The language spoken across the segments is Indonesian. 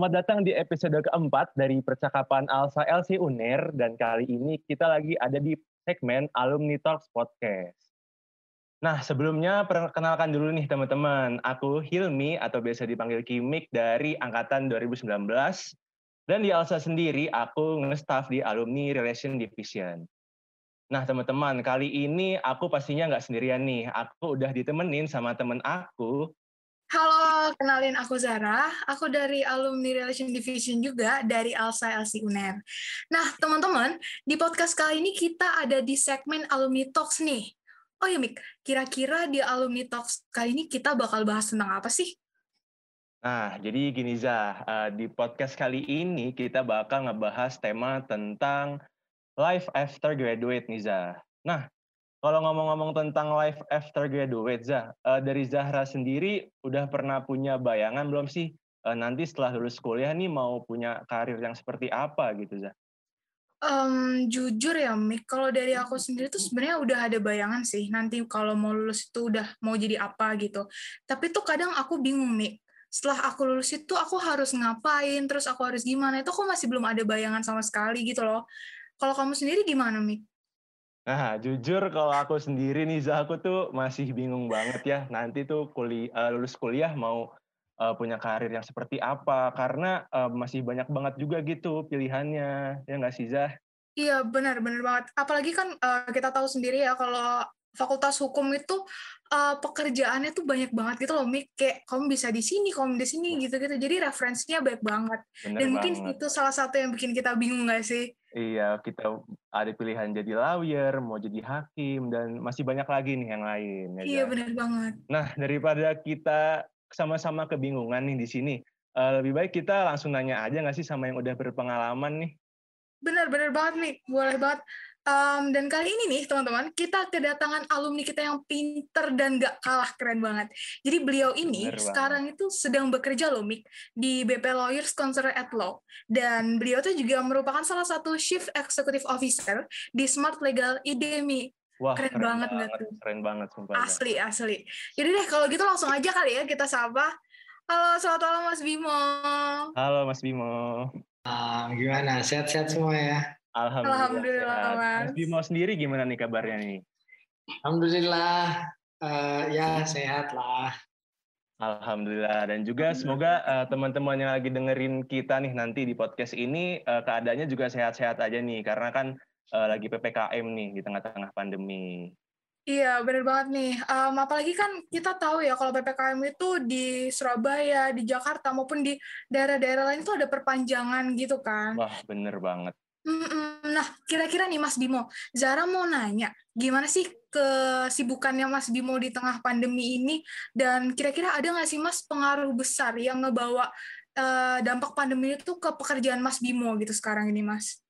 Selamat datang di episode keempat dari percakapan Alsa LC UNER dan kali ini kita lagi ada di segmen Alumni Talks Podcast. Nah, sebelumnya perkenalkan dulu nih teman-teman. Aku Hilmi atau biasa dipanggil Kimik dari angkatan 2019. Dan di Alsa sendiri aku nge-staff di Alumni Relation Division. Nah, teman-teman, kali ini aku pastinya nggak sendirian nih. Aku udah ditemenin sama temen aku Halo, kenalin aku Zara. Aku dari Alumni Relation Division juga dari Alsa LC UNER. Nah, teman-teman, di podcast kali ini kita ada di segmen Alumni Talks nih. Oh ya, Mik, kira-kira di Alumni Talks kali ini kita bakal bahas tentang apa sih? Nah, jadi gini Zah, eh, di podcast kali ini kita bakal ngebahas tema tentang life after graduate nih Zah. Nah, kalau ngomong-ngomong tentang life after graduate, Zah, uh, dari Zahra sendiri udah pernah punya bayangan belum sih uh, nanti setelah lulus kuliah nih mau punya karir yang seperti apa gitu, Zah? Um, jujur ya, Mik, kalau dari aku sendiri tuh sebenarnya udah ada bayangan sih nanti kalau mau lulus itu udah mau jadi apa gitu. Tapi tuh kadang aku bingung, Mik. Setelah aku lulus itu aku harus ngapain, terus aku harus gimana, itu aku masih belum ada bayangan sama sekali gitu loh. Kalau kamu sendiri gimana, Mik? Nah, jujur kalau aku sendiri nih, Zah, aku tuh masih bingung banget ya. Nanti tuh kuliah, uh, lulus kuliah mau uh, punya karir yang seperti apa. Karena uh, masih banyak banget juga gitu pilihannya. Ya nggak sih, Zah? Iya, benar, benar banget. Apalagi kan uh, kita tahu sendiri ya kalau fakultas hukum itu uh, pekerjaannya tuh banyak banget gitu loh, Mik. Kayak kamu bisa di sini, kamu di sini gitu-gitu. Jadi referensinya banyak banget. Bener Dan banget. mungkin itu salah satu yang bikin kita bingung nggak sih? Iya, kita ada pilihan jadi lawyer, mau jadi hakim, dan masih banyak lagi nih yang lain. Ya iya, kan? benar banget. Nah, daripada kita sama-sama kebingungan nih di sini, uh, lebih baik kita langsung nanya aja nggak sih sama yang udah berpengalaman nih? Benar-benar banget nih, boleh banget. Um, dan kali ini nih teman-teman, kita kedatangan alumni kita yang pinter dan gak kalah keren banget. Jadi beliau ini Bener sekarang banget. itu sedang bekerja loh Mik di BP Lawyers Counsel at Law. Dan beliau tuh juga merupakan salah satu Chief Executive Officer di Smart Legal Idemi. Wah, keren, keren banget, banget tuh. Keren banget sumpah. Asli, asli. Jadi deh kalau gitu langsung aja kali ya kita sapa. Halo, selamat malam Mas Bimo. Halo Mas Bimo. Uh, gimana? Sehat-sehat semua ya? Alhamdulillah. Alhamdulillah Mas. Bimo sendiri gimana nih kabarnya nih? Alhamdulillah uh, ya sehat lah. Alhamdulillah dan juga semoga uh, teman-teman yang lagi dengerin kita nih nanti di podcast ini uh, keadaannya juga sehat-sehat aja nih karena kan uh, lagi ppkm nih di tengah-tengah pandemi. Iya, bener banget nih. Um, apalagi kan kita tahu ya kalau PPKM itu di Surabaya, di Jakarta, maupun di daerah-daerah lain itu ada perpanjangan gitu kan. Wah, bener banget. Nah, kira-kira nih Mas Bimo, Zara mau nanya, gimana sih kesibukannya Mas Bimo di tengah pandemi ini? Dan kira-kira ada nggak sih Mas pengaruh besar yang ngebawa uh, dampak pandemi itu ke pekerjaan Mas Bimo gitu sekarang ini Mas?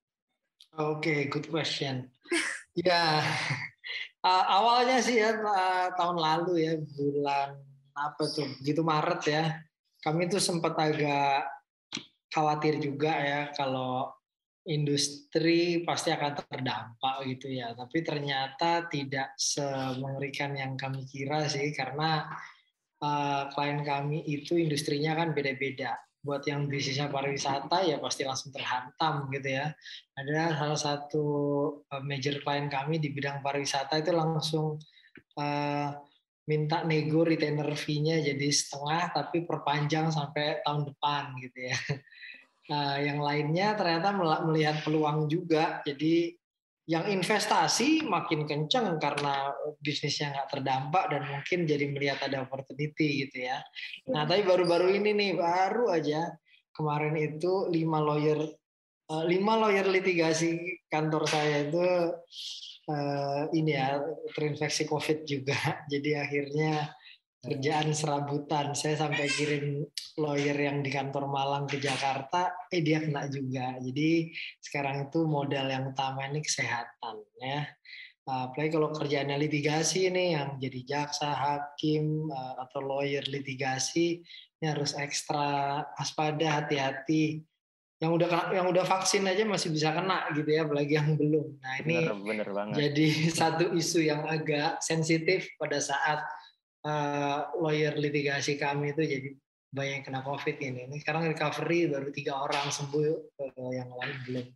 Oke, okay, good question. ya, uh, awalnya sih ya uh, tahun lalu ya bulan apa tuh, gitu Maret ya, kami tuh sempat agak khawatir juga ya kalau industri pasti akan terdampak gitu ya. Tapi ternyata tidak semengerikan yang kami kira sih karena uh, klien kami itu industrinya kan beda-beda. Buat yang bisnisnya pariwisata ya pasti langsung terhantam gitu ya. Ada salah satu uh, major klien kami di bidang pariwisata itu langsung uh, minta nego retainer fee-nya jadi setengah tapi perpanjang sampai tahun depan gitu ya. Nah, yang lainnya ternyata melihat peluang juga. Jadi yang investasi makin kenceng karena bisnisnya nggak terdampak dan mungkin jadi melihat ada opportunity gitu ya. Nah, tapi baru-baru ini nih baru aja kemarin itu lima lawyer eh, lima lawyer litigasi kantor saya itu uh, ini ya terinfeksi COVID juga. Jadi akhirnya kerjaan serabutan. Saya sampai kirim lawyer yang di kantor Malang ke Jakarta, eh dia kena juga. Jadi sekarang itu modal yang utama ini kesehatan ya. Apalagi kalau kerjaannya litigasi ini yang jadi jaksa, hakim eh, atau lawyer litigasi ini harus ekstra waspada, hati-hati. Yang udah yang udah vaksin aja masih bisa kena gitu ya, apalagi yang belum. Nah ini bener, bener jadi satu isu yang agak sensitif pada saat uh, lawyer litigasi kami itu jadi banyak yang kena COVID ini. Ini sekarang recovery baru tiga orang sembuh, uh, yang lain belum.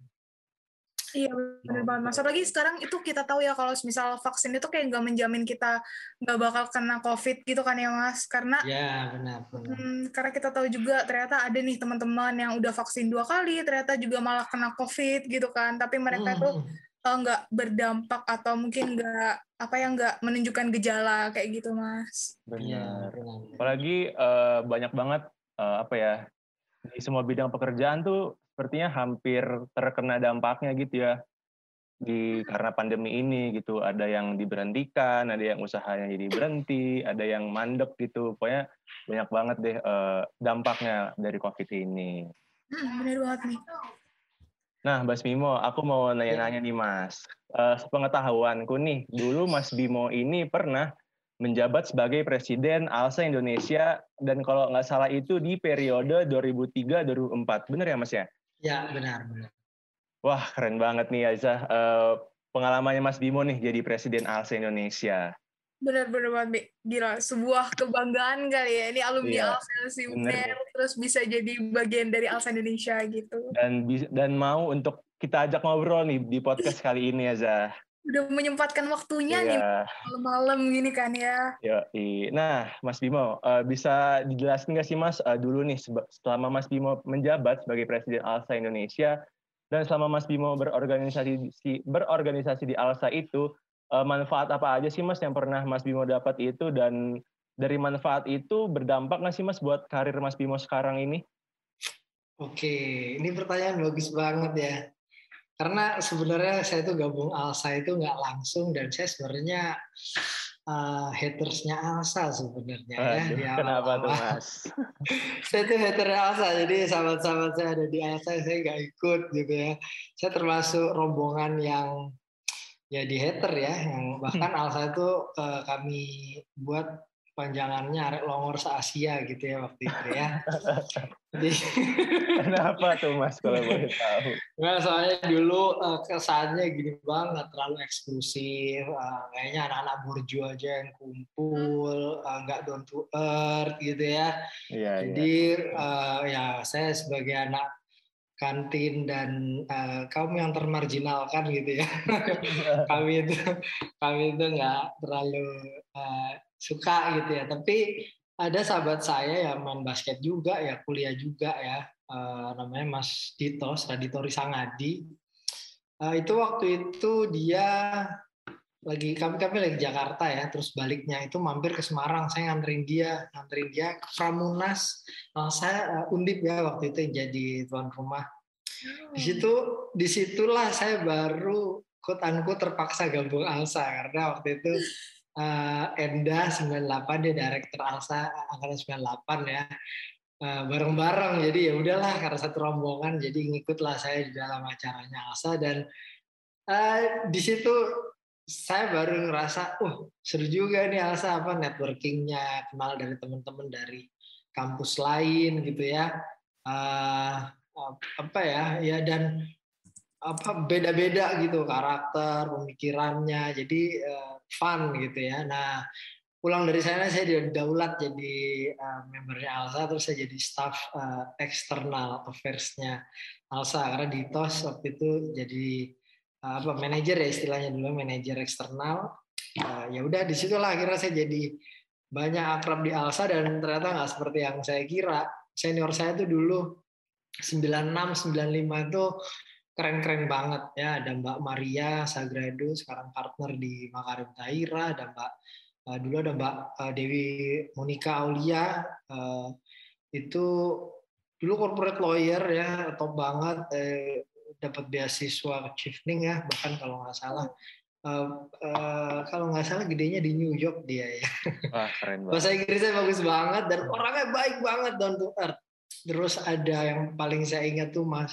Iya benar banget mas. Apalagi sekarang itu kita tahu ya kalau misal vaksin itu kayak nggak menjamin kita nggak bakal kena covid gitu kan ya mas. Karena ya benar. benar. Hmm, karena kita tahu juga ternyata ada nih teman-teman yang udah vaksin dua kali ternyata juga malah kena covid gitu kan. Tapi mereka hmm. tuh uh, nggak berdampak atau mungkin nggak apa yang nggak menunjukkan gejala kayak gitu mas. Benar. Ya, Apalagi uh, banyak banget uh, apa ya di semua bidang pekerjaan tuh sepertinya hampir terkena dampaknya gitu ya. Di karena pandemi ini gitu ada yang diberhentikan ada yang usahanya jadi berhenti ada yang mandek gitu. Pokoknya banyak banget deh uh, dampaknya dari covid ini. Hmm, benar banget nih nah Mas Bimo aku mau nanya-nanya nih Mas uh, sepengetahuanku nih dulu Mas Bimo ini pernah menjabat sebagai Presiden ALSA Indonesia dan kalau nggak salah itu di periode 2003-2004 benar ya Mas ya Ya, benar, benar. Wah, keren banget nih Aiza. Uh, pengalamannya Mas Bimo nih jadi Presiden ALSA Indonesia. Benar-benar banget, gila. Sebuah kebanggaan kali ya. Ini alumni iya, ALSA UNER, terus bisa jadi bagian dari ALSA Indonesia gitu. Dan dan mau untuk kita ajak ngobrol nih di podcast kali ini Aiza udah menyempatkan waktunya iya. nih malam-malam gini kan ya. Yo, nah Mas Bimo uh, bisa dijelaskan nggak sih Mas uh, dulu nih selama Mas Bimo menjabat sebagai Presiden ALSA Indonesia dan selama Mas Bimo berorganisasi berorganisasi di ALSA itu uh, manfaat apa aja sih Mas yang pernah Mas Bimo dapat itu dan dari manfaat itu berdampak nggak sih Mas buat karir Mas Bimo sekarang ini? Oke, ini pertanyaan bagus banget ya karena sebenarnya saya itu gabung Alsa itu nggak langsung dan saya sebenarnya uh, hatersnya Alsa sebenarnya ya. ya kenapa tuh mas? saya itu hater Alsa jadi sahabat-sahabat saya ada di Alsa saya nggak ikut gitu ya. Saya termasuk rombongan yang ya di hater ya yang bahkan Alsa itu uh, kami buat panjangannya arek longor se Asia gitu ya waktu itu ya. Jadi kenapa tuh Mas kalau boleh tahu? Nggak, soalnya dulu uh, kesannya gini banget terlalu eksklusif, uh, kayaknya anak-anak burju aja yang kumpul, uh, nggak down to earth gitu ya. Iya, Jadi iya. Uh, ya saya sebagai anak kantin dan uh, kaum yang termarginalkan gitu ya. Kami itu kami itu nggak terlalu uh, suka gitu ya. Tapi ada sahabat saya yang main basket juga ya kuliah juga ya. Uh, namanya Mas Dito Radito Risangadi uh, itu waktu itu dia lagi kami kami lagi Jakarta ya terus baliknya itu mampir ke Semarang. Saya nganterin dia nganterin dia ke Pramunas. Nah, saya uh, undip ya waktu itu jadi tuan rumah. Di situ di situlah saya baru unquote terpaksa gabung Alsa. Karena waktu itu uh, Enda 98 dia direktur Alsa angkatan 98 ya. Uh, bareng-bareng. Jadi ya udahlah karena satu rombongan jadi ngikutlah saya di dalam acaranya Alsa. Dan uh, di situ saya baru ngerasa, uh seru juga nih Alsa apa networkingnya, kenal dari teman-teman dari kampus lain gitu ya, uh, apa ya, ya dan apa beda-beda gitu karakter, pemikirannya, jadi uh, fun gitu ya. Nah, pulang dari sana saya di daulat jadi uh, membernya Alsa terus saya jadi staff uh, eksternal affairs-nya Alsa karena di TOS waktu itu jadi apa manajer ya istilahnya dulu manajer eksternal. Uh, ya udah di situlah akhirnya saya jadi banyak akrab di Alsa dan ternyata nggak seperti yang saya kira. Senior saya tuh dulu 96 95 itu keren-keren banget ya. Ada Mbak Maria Sagrado sekarang partner di Makarim Taira. Ada Mbak uh, dulu ada Mbak uh, Dewi Monica Aulia. Uh, itu dulu corporate lawyer ya top banget. Eh, dapat beasiswa achieving ya bahkan kalau nggak salah Uh, uh, kalau nggak salah gedenya di New York dia ya. Wah, keren banget. Bahasa Inggrisnya bagus banget dan orangnya baik banget down to earth. Terus ada yang paling saya ingat tuh Mas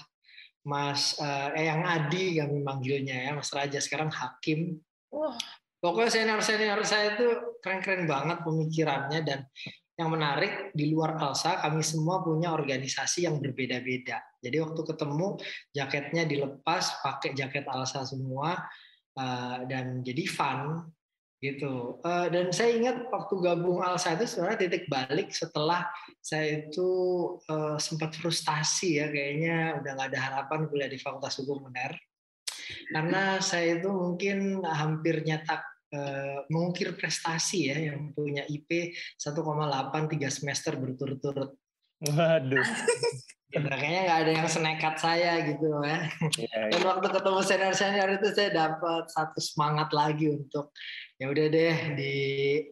Mas uh, eh yang Adi kami manggilnya ya Mas Raja sekarang hakim wah pokoknya senior senior saya itu keren-keren banget pemikirannya dan yang menarik di luar Alsa kami semua punya organisasi yang berbeda-beda jadi waktu ketemu jaketnya dilepas pakai jaket Alsa semua uh, dan jadi fun gitu. Uh, dan saya ingat waktu gabung Alsa itu sebenarnya titik balik setelah saya itu uh, sempat frustasi ya kayaknya udah nggak ada harapan kuliah di Fakultas Hukum UNER karena saya itu mungkin hampir nyetak mengukir prestasi ya yang punya IP 1,8 tiga semester berturut-turut. Waduh. gitu. Kayaknya nggak ada yang senekat saya gitu ya. Yeah, Dan waktu ketemu senior senior itu saya dapat satu semangat lagi untuk ya udah deh di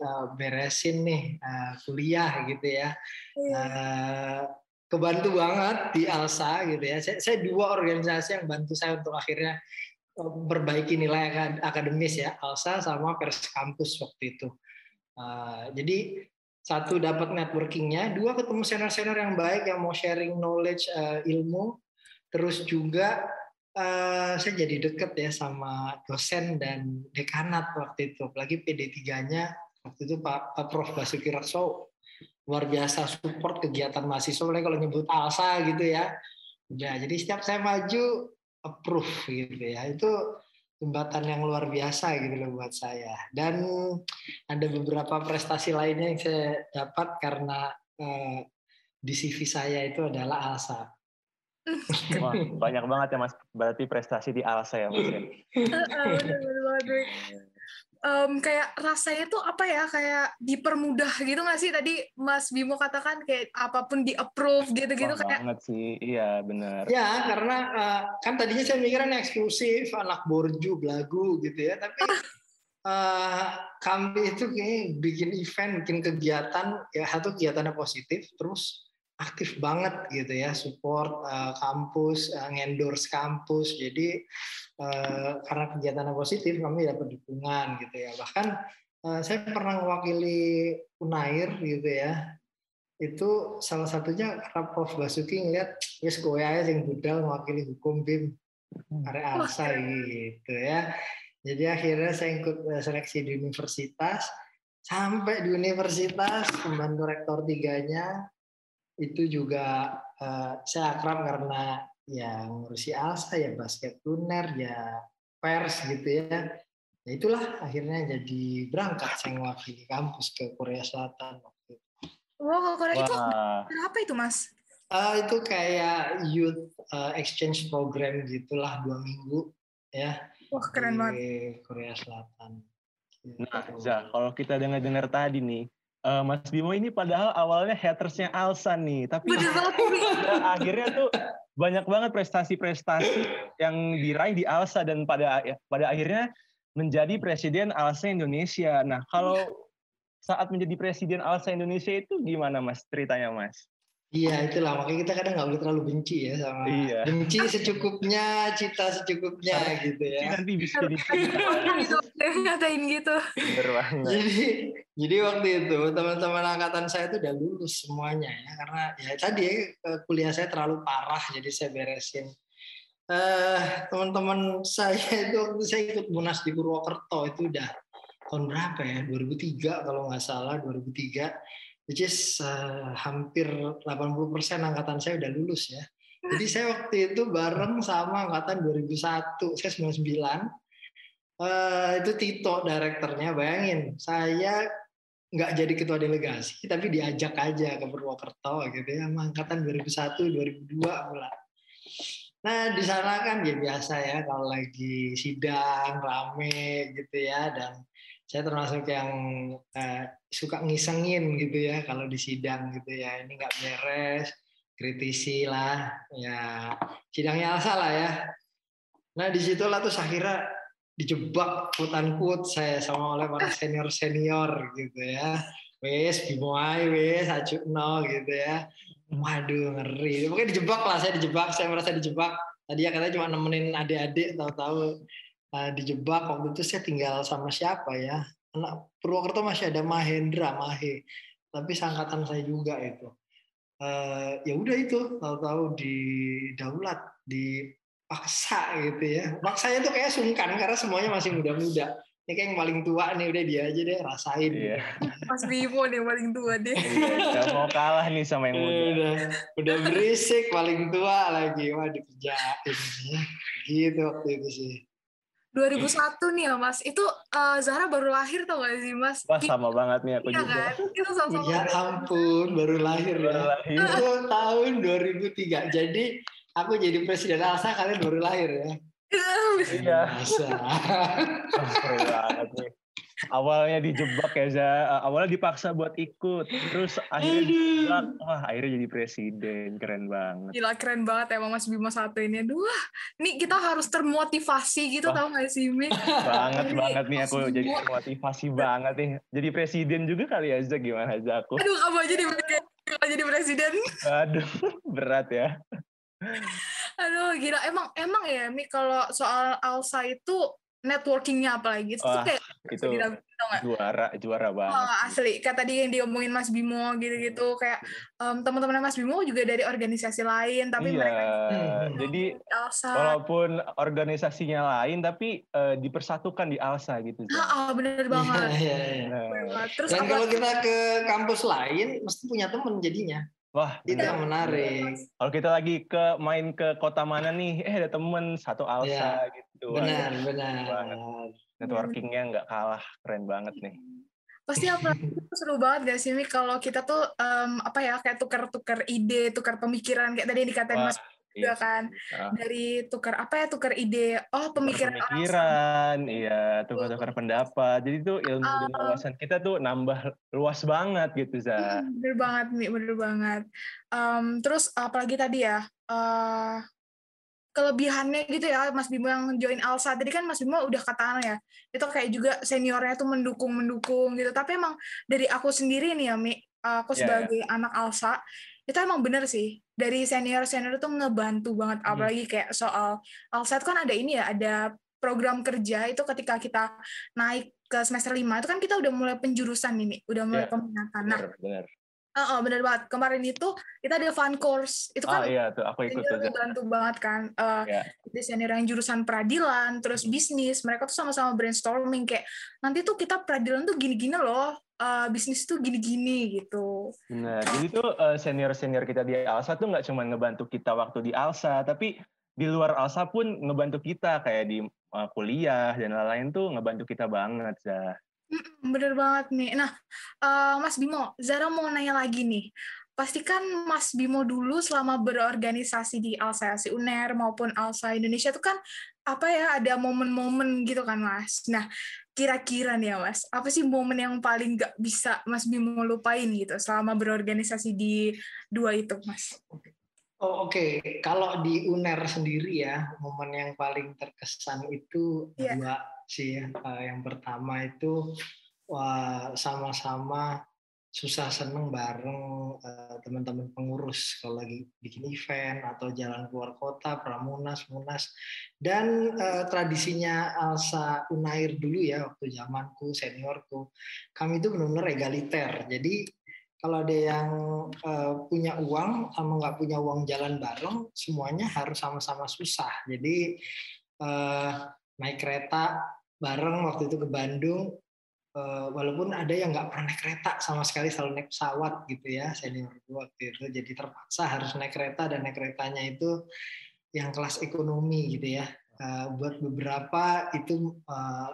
uh, beresin nih uh, kuliah gitu ya. Uh, kebantu banget di Alsa gitu ya. Saya, saya dua organisasi yang bantu saya untuk akhirnya perbaiki nilai akademis ya Alsa sama Pers Kampus waktu itu. Uh, jadi satu dapat networkingnya, dua ketemu senior-senior yang baik yang mau sharing knowledge uh, ilmu, terus juga uh, saya jadi deket ya sama dosen dan dekanat waktu itu, apalagi PD3-nya waktu itu Pak, Pak Prof. Basuki Rakso luar biasa support kegiatan mahasiswa, kalau nyebut ALSA gitu ya, udah jadi setiap saya maju approve gitu ya, itu jembatan yang luar biasa gitu loh buat saya. Dan ada beberapa prestasi lainnya yang saya dapat karena eh, di CV saya itu adalah ALSA. Wah, banyak banget ya Mas. Berarti prestasi di ALSA ya Mas. Ya? um, kayak rasanya tuh apa ya kayak dipermudah gitu nggak sih? Tadi Mas Bimo katakan kayak apa pun di approve gitu-gitu kayak banget sih. Iya benar ya karena uh, kan tadinya saya mikirnya eksklusif anak borju belagu gitu ya tapi uh, kami itu kayak bikin event bikin kegiatan ya satu kegiatannya positif terus aktif banget gitu ya support uh, kampus uh, ngendorse kampus. Jadi uh, karena kegiatannya positif kami dapat dukungan gitu ya. Bahkan uh, saya pernah mewakili Unair gitu ya. Itu salah satunya karena Prof. Basuki ngeliat wis kowe aja sing budal mewakili hukum BIM. Area ALSA gitu ya. Jadi akhirnya saya ikut seleksi di universitas. Sampai di universitas pembantu rektor tiganya itu juga uh, saya akrab karena ya ngurusi Alsa ya basket tuner ya pers gitu ya ya itulah akhirnya jadi berangkat saya mewakili kampus ke Korea Selatan waktu itu. Wow, Korea itu apa itu mas? Uh, itu kayak youth uh, exchange program gitulah dua minggu ya. Wah keren banget. Korea Selatan. Nah, Zah, kalau kita dengar-dengar tadi nih, uh, Mas Bimo ini padahal awalnya hatersnya Alsa nih, tapi ya, akhirnya tuh banyak banget prestasi-prestasi yang diraih di Alsa dan pada ya, pada akhirnya menjadi presiden Alsa Indonesia. Nah, kalau saat menjadi presiden Alsa Indonesia itu gimana Mas ceritanya Mas? Iya itulah makanya kita kadang nggak boleh terlalu benci ya sama iya. benci secukupnya, cita secukupnya gitu ya. Nanti bisa jadi ngatain gitu. Jadi jadi waktu itu teman-teman angkatan saya itu udah lulus semuanya ya karena ya tadi ya, kuliah saya terlalu parah jadi saya beresin. Uh, teman-teman saya itu waktu saya ikut munas di Purwokerto itu udah tahun berapa ya 2003 kalau nggak salah 2003 which is uh, hampir 80% angkatan saya udah lulus ya. Jadi saya waktu itu bareng sama angkatan 2001, saya 99. Uh, itu Tito direkturnya, bayangin saya nggak jadi ketua delegasi, tapi diajak aja ke Purwokerto gitu ya, sama angkatan 2001, 2002 mulai. Nah di sana kan ya biasa ya kalau lagi sidang rame gitu ya dan saya termasuk yang uh, suka ngisengin gitu ya kalau di sidang gitu ya. Ini nggak beres kritisi lah ya sidangnya asal lah ya. Nah di situlah tuh akhirnya dijebak hutan kut saya sama oleh para senior senior gitu ya. Wes bimoai wes no gitu ya. Waduh ngeri. Mungkin dijebak lah saya dijebak saya merasa dijebak. Tadi ya katanya cuma nemenin adik-adik tahu-tahu uh, dijebak waktu itu saya tinggal sama siapa ya anak Purwokerto masih ada Mahendra Mahe tapi sangkatan saya juga itu. Uh, ya udah itu tahu-tahu di daulat di paksa gitu ya. Maksanya tuh kayak sungkan karena semuanya masih muda-muda. Ini kayak yang paling tua nih udah dia aja deh rasain iya. Mas Bimo nih paling tua deh. Iya, mau kalah nih sama yang muda. Udah, udah berisik paling tua lagi. Wah dikerjain ya. gitu waktu itu sih 2001 nih ya Mas. Itu uh, Zahra baru lahir tau gak sih Mas? Wah sama banget nih aku iya, juga. Kan? Kita sama -sama ya ampun baru lahir ya. Baru lahir. Itu tahun 2003. Jadi aku jadi presiden Alsa kalian baru lahir ya. Iya. Masa. banget nih awalnya dijebak ya Za. Awalnya dipaksa buat ikut terus akhirnya dijebak. Wah akhirnya jadi presiden. Keren banget. Gila keren banget emang Mas Bima satu ini. Aduh nih kita harus termotivasi gitu wah. tau gak sih Mi? Banget banget nih aku jadi termotivasi banget nih. Jadi presiden juga kali ya Za? Gimana aja aku? Aduh kamu aja jadi presiden. Aduh berat ya. Aduh gila. Emang emang ya Mi kalau soal Alsa itu networkingnya apalagi. Itu Wah, kayak itu juara juara banget oh, asli. Kayak tadi yang diomongin Mas Bimo gitu-gitu. Kayak um, teman-teman Mas Bimo juga dari organisasi lain tapi iya, mereka jadi Alsa. walaupun organisasinya lain tapi uh, dipersatukan di Alsa gitu ah, oh, bener banget. Iya, iya, iya. terus dan kalau kita ke kampus lain mesti punya temen jadinya. Wah, itu yang menarik. Kalau kita lagi ke main ke kota mana nih, eh ada temen satu Alsa ya, gitu. Benar, benar. Banget. Networkingnya nggak kalah, keren banget nih. Pasti apa seru banget gak sih Mi kalau kita tuh um, apa ya kayak tukar-tukar ide, tukar pemikiran kayak tadi yang dikatain Mas juga iya. kan uh. dari tukar apa ya tukar ide oh pemikiran tukar pemikiran iya tukar-tukar pendapat jadi tuh ilmu uh, dan wawasan kita tuh nambah luas banget gitu za bener banget nih bener banget um, terus apalagi tadi ya uh, kelebihannya gitu ya Mas Bimo yang join Alsa tadi kan Mas Bimo udah katakan ya itu kayak juga seniornya tuh mendukung mendukung gitu tapi emang dari aku sendiri nih ya Mi aku iya, iya. sebagai yeah, yeah. anak Alsa itu emang bener sih dari senior senior itu ngebantu banget hmm. apalagi kayak soal Alsat kan ada ini ya ada program kerja itu ketika kita naik ke semester lima itu kan kita udah mulai penjurusan ini udah mulai yeah. peminatan nah bener, bener. Uh, oh, bener banget. Kemarin itu kita ada fun course. Itu kan ah, iya, tuh, aku ikut tuh. bantu banget kan. Uh, yeah. Senior yang jurusan peradilan, terus bisnis. Mereka tuh sama-sama brainstorming kayak nanti tuh kita peradilan tuh gini-gini loh uh, bisnis tuh gini-gini gitu. Nah, jadi tuh uh, senior-senior kita di Alsa tuh nggak cuma ngebantu kita waktu di Alsa, tapi di luar Alsa pun ngebantu kita kayak di uh, kuliah dan lain-lain tuh ngebantu kita banget, Zah. Bener banget nih. Nah, uh, Mas Bimo, Zara mau nanya lagi nih. Pastikan Mas Bimo dulu selama berorganisasi di Alsa UNER maupun Alsa Indonesia itu kan apa ya ada momen-momen gitu kan Mas. Nah, kira-kira nih ya Mas, apa sih momen yang paling gak bisa Mas Bimo lupain gitu selama berorganisasi di dua itu Mas? Oh oke, okay. kalau di UNER sendiri ya, momen yang paling terkesan itu yeah. dua sih ya. Yang pertama itu sama-sama susah seneng bareng uh, teman-teman pengurus kalau lagi bikin event atau jalan keluar kota, pramunas, munas dan uh, tradisinya Alsa Unair dulu ya waktu zamanku seniorku kami itu benar-benar egaliter. Jadi kalau ada yang punya uang sama nggak punya uang jalan bareng, semuanya harus sama-sama susah. Jadi naik kereta bareng waktu itu ke Bandung uh, walaupun ada yang nggak pernah naik kereta sama sekali selalu naik pesawat gitu ya senior waktu itu. Jadi terpaksa harus naik kereta dan naik keretanya itu yang kelas ekonomi gitu ya. Uh, buat beberapa itu uh,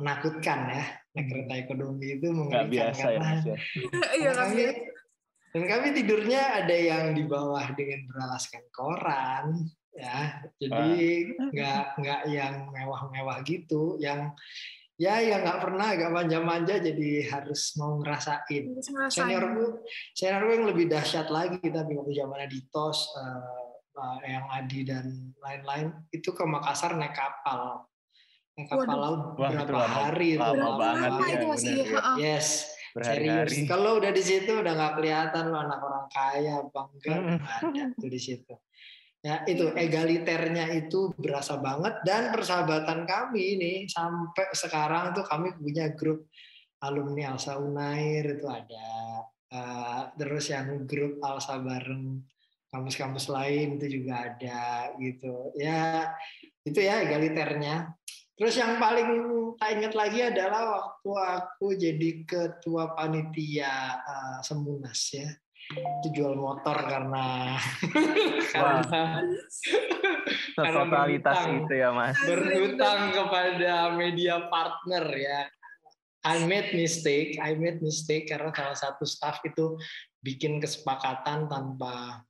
menakutkan ya naik hmm. kereta ekonomi itu mengerikan biasa ya, karena ya, iya kami dan kami tidurnya ada yang di bawah dengan beralaskan koran ya jadi nggak nggak yang mewah-mewah gitu yang ya ya nggak pernah agak manja-manja jadi harus mau ngerasain. Seniorku seniorku yang lebih dahsyat lagi tapi waktu zaman di tos uh, uh, yang Adi dan lain-lain itu ke Makassar naik kapal. Naik kapal Waduh. laut Wah, berapa itu hari lama, itu. Lama banget. ya, itu masih, ya. yes serius. Kalau udah di situ udah nggak kelihatan lo anak orang kaya bangga. Hmm. ada tuh di situ Ya, itu egaliternya itu berasa banget dan persahabatan kami ini sampai sekarang tuh kami punya grup alumni Alsa Unair itu ada. Uh, terus yang grup Alsa bareng kampus-kampus lain itu juga ada gitu. Ya, itu ya egaliternya. Terus yang paling tak ingat lagi adalah waktu aku jadi ketua panitia uh, Semunas ya itu jual motor karena karena totalitas itu ya mas. Berhutang kepada media partner ya. I made mistake I made mistake karena salah satu staff itu bikin kesepakatan tanpa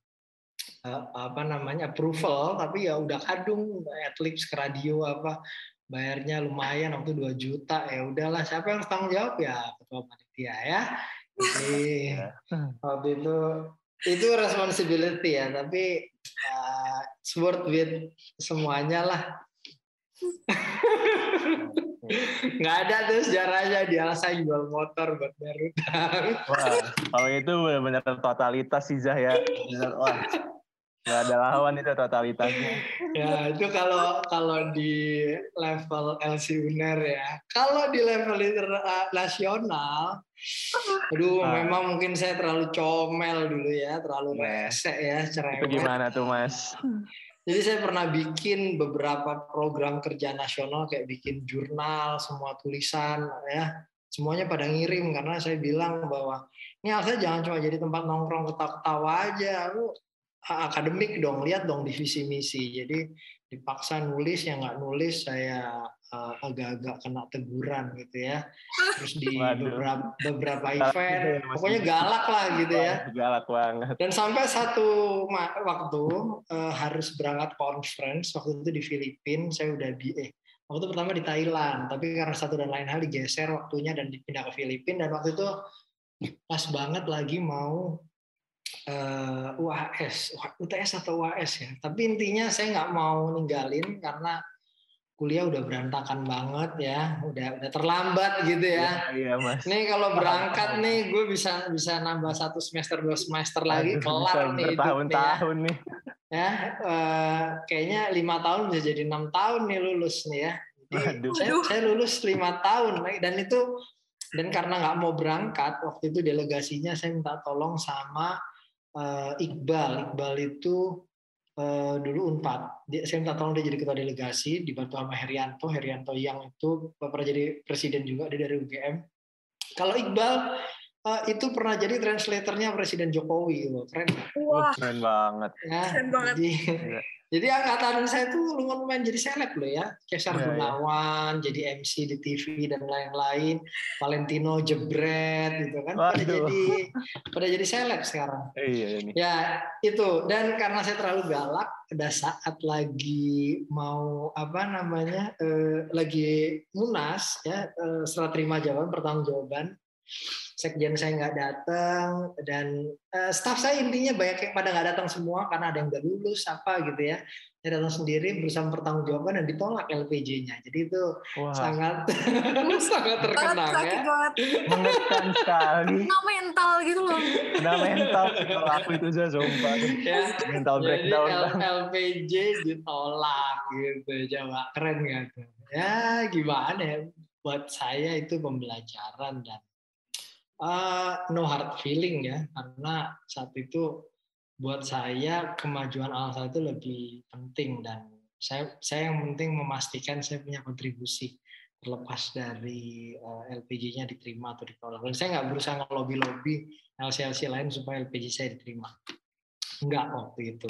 uh, apa namanya approval tapi ya udah kadung atlips ke radio apa bayarnya lumayan waktu 2 juta ya udahlah siapa yang harus tanggung jawab? Ya ketua panitia ya jadi iya. waktu itu itu responsibility ya, tapi uh, it's worth with semuanya lah. nggak ada tuh sejarahnya dia alasan jual motor buat bayar utang. Wah, kalau itu benar-benar totalitas sih Zah ya. Wah, Gak ada lawan itu totalitasnya. Ya itu kalau kalau di level LC Uner ya. Kalau di level nasional, aduh ah. memang mungkin saya terlalu comel dulu ya, terlalu nah, rese ya, cerewet. Itu gimana tuh mas? Jadi saya pernah bikin beberapa program kerja nasional kayak bikin jurnal, semua tulisan ya. Semuanya pada ngirim karena saya bilang bahwa ini Alsa jangan cuma jadi tempat nongkrong ketawa-ketawa aja. Lu akademik dong, lihat dong divisi misi. Jadi dipaksa nulis yang nggak nulis saya uh, agak-agak kena teguran gitu ya. Terus di beberapa beberapa event, pokoknya galak lah gitu ya. Galak banget. Dan sampai satu waktu uh, harus berangkat conference waktu itu di Filipina, saya udah di eh waktu pertama di Thailand, tapi karena satu dan lain hal digeser waktunya dan dipindah ke Filipina dan waktu itu pas banget lagi mau uh, eh, UAS, UTS atau UAS ya. Tapi intinya saya nggak mau ninggalin karena kuliah udah berantakan banget ya, udah udah terlambat gitu ya. Iya, iya mas. Nih kalau berangkat nih, gue bisa bisa nambah satu semester dua semester lagi kelar nih tahun-tahun nih. Ya, uh, kayaknya lima tahun bisa jadi enam tahun nih lulus nih ya. Jadi, saya, saya lulus lima tahun dan itu dan karena nggak mau berangkat waktu itu delegasinya saya minta tolong sama uh, Iqbal. Iqbal itu uh, dulu Unpad. Dia, saya minta tolong dia jadi ketua delegasi, dibantu sama Herianto. Herianto yang itu pernah jadi presiden juga, dia dari UGM. Kalau Iqbal uh, itu pernah jadi translatornya Presiden Jokowi, keren. Wah, keren banget. Ya, keren banget. Jadi, iya. Jadi angkatan saya tuh lumayan jadi seleb loh ya. Cesar yeah, iya. Gunawan yeah. jadi MC di TV dan lain-lain. Valentino Jebret gitu kan. Waduh. Pada jadi pada jadi seleb sekarang. Iya ini. Ya itu dan karena saya terlalu galak pada saat lagi mau apa namanya eh, lagi munas ya eh, setelah terima jawaban pertanggungjawaban sekjen saya nggak datang dan uh, staff saya intinya banyak yang pada nggak datang semua karena ada yang nggak lulus apa gitu ya. Saya datang sendiri berusaha mempertanggungjawabkan dan ditolak LPJ-nya jadi itu Wah. sangat sangat terkenang ya. mengekan sekali. Kena mental gitu loh. Kena mental kalau aku itu aja sumpah. Ya, mental breakdown. Jadi LPJ ditolak gitu coba. Keren nggak tuh? Ya gimana ya? Buat saya itu pembelajaran dan uh, no hard feeling ya karena saat itu buat saya kemajuan Alsa itu lebih penting dan saya saya yang penting memastikan saya punya kontribusi terlepas dari uh, eh, LPG-nya diterima atau ditolak. Dan saya nggak berusaha ngelobi-lobi LC-LC lain supaya LPG saya diterima. Enggak waktu itu.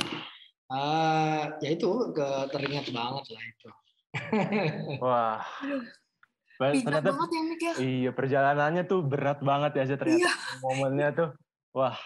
Uh, ya itu ke, teringat banget lah itu. Wah, ternyata banget ya Mik ya. Iya perjalanannya tuh berat banget ya ternyata iya. momennya tuh wah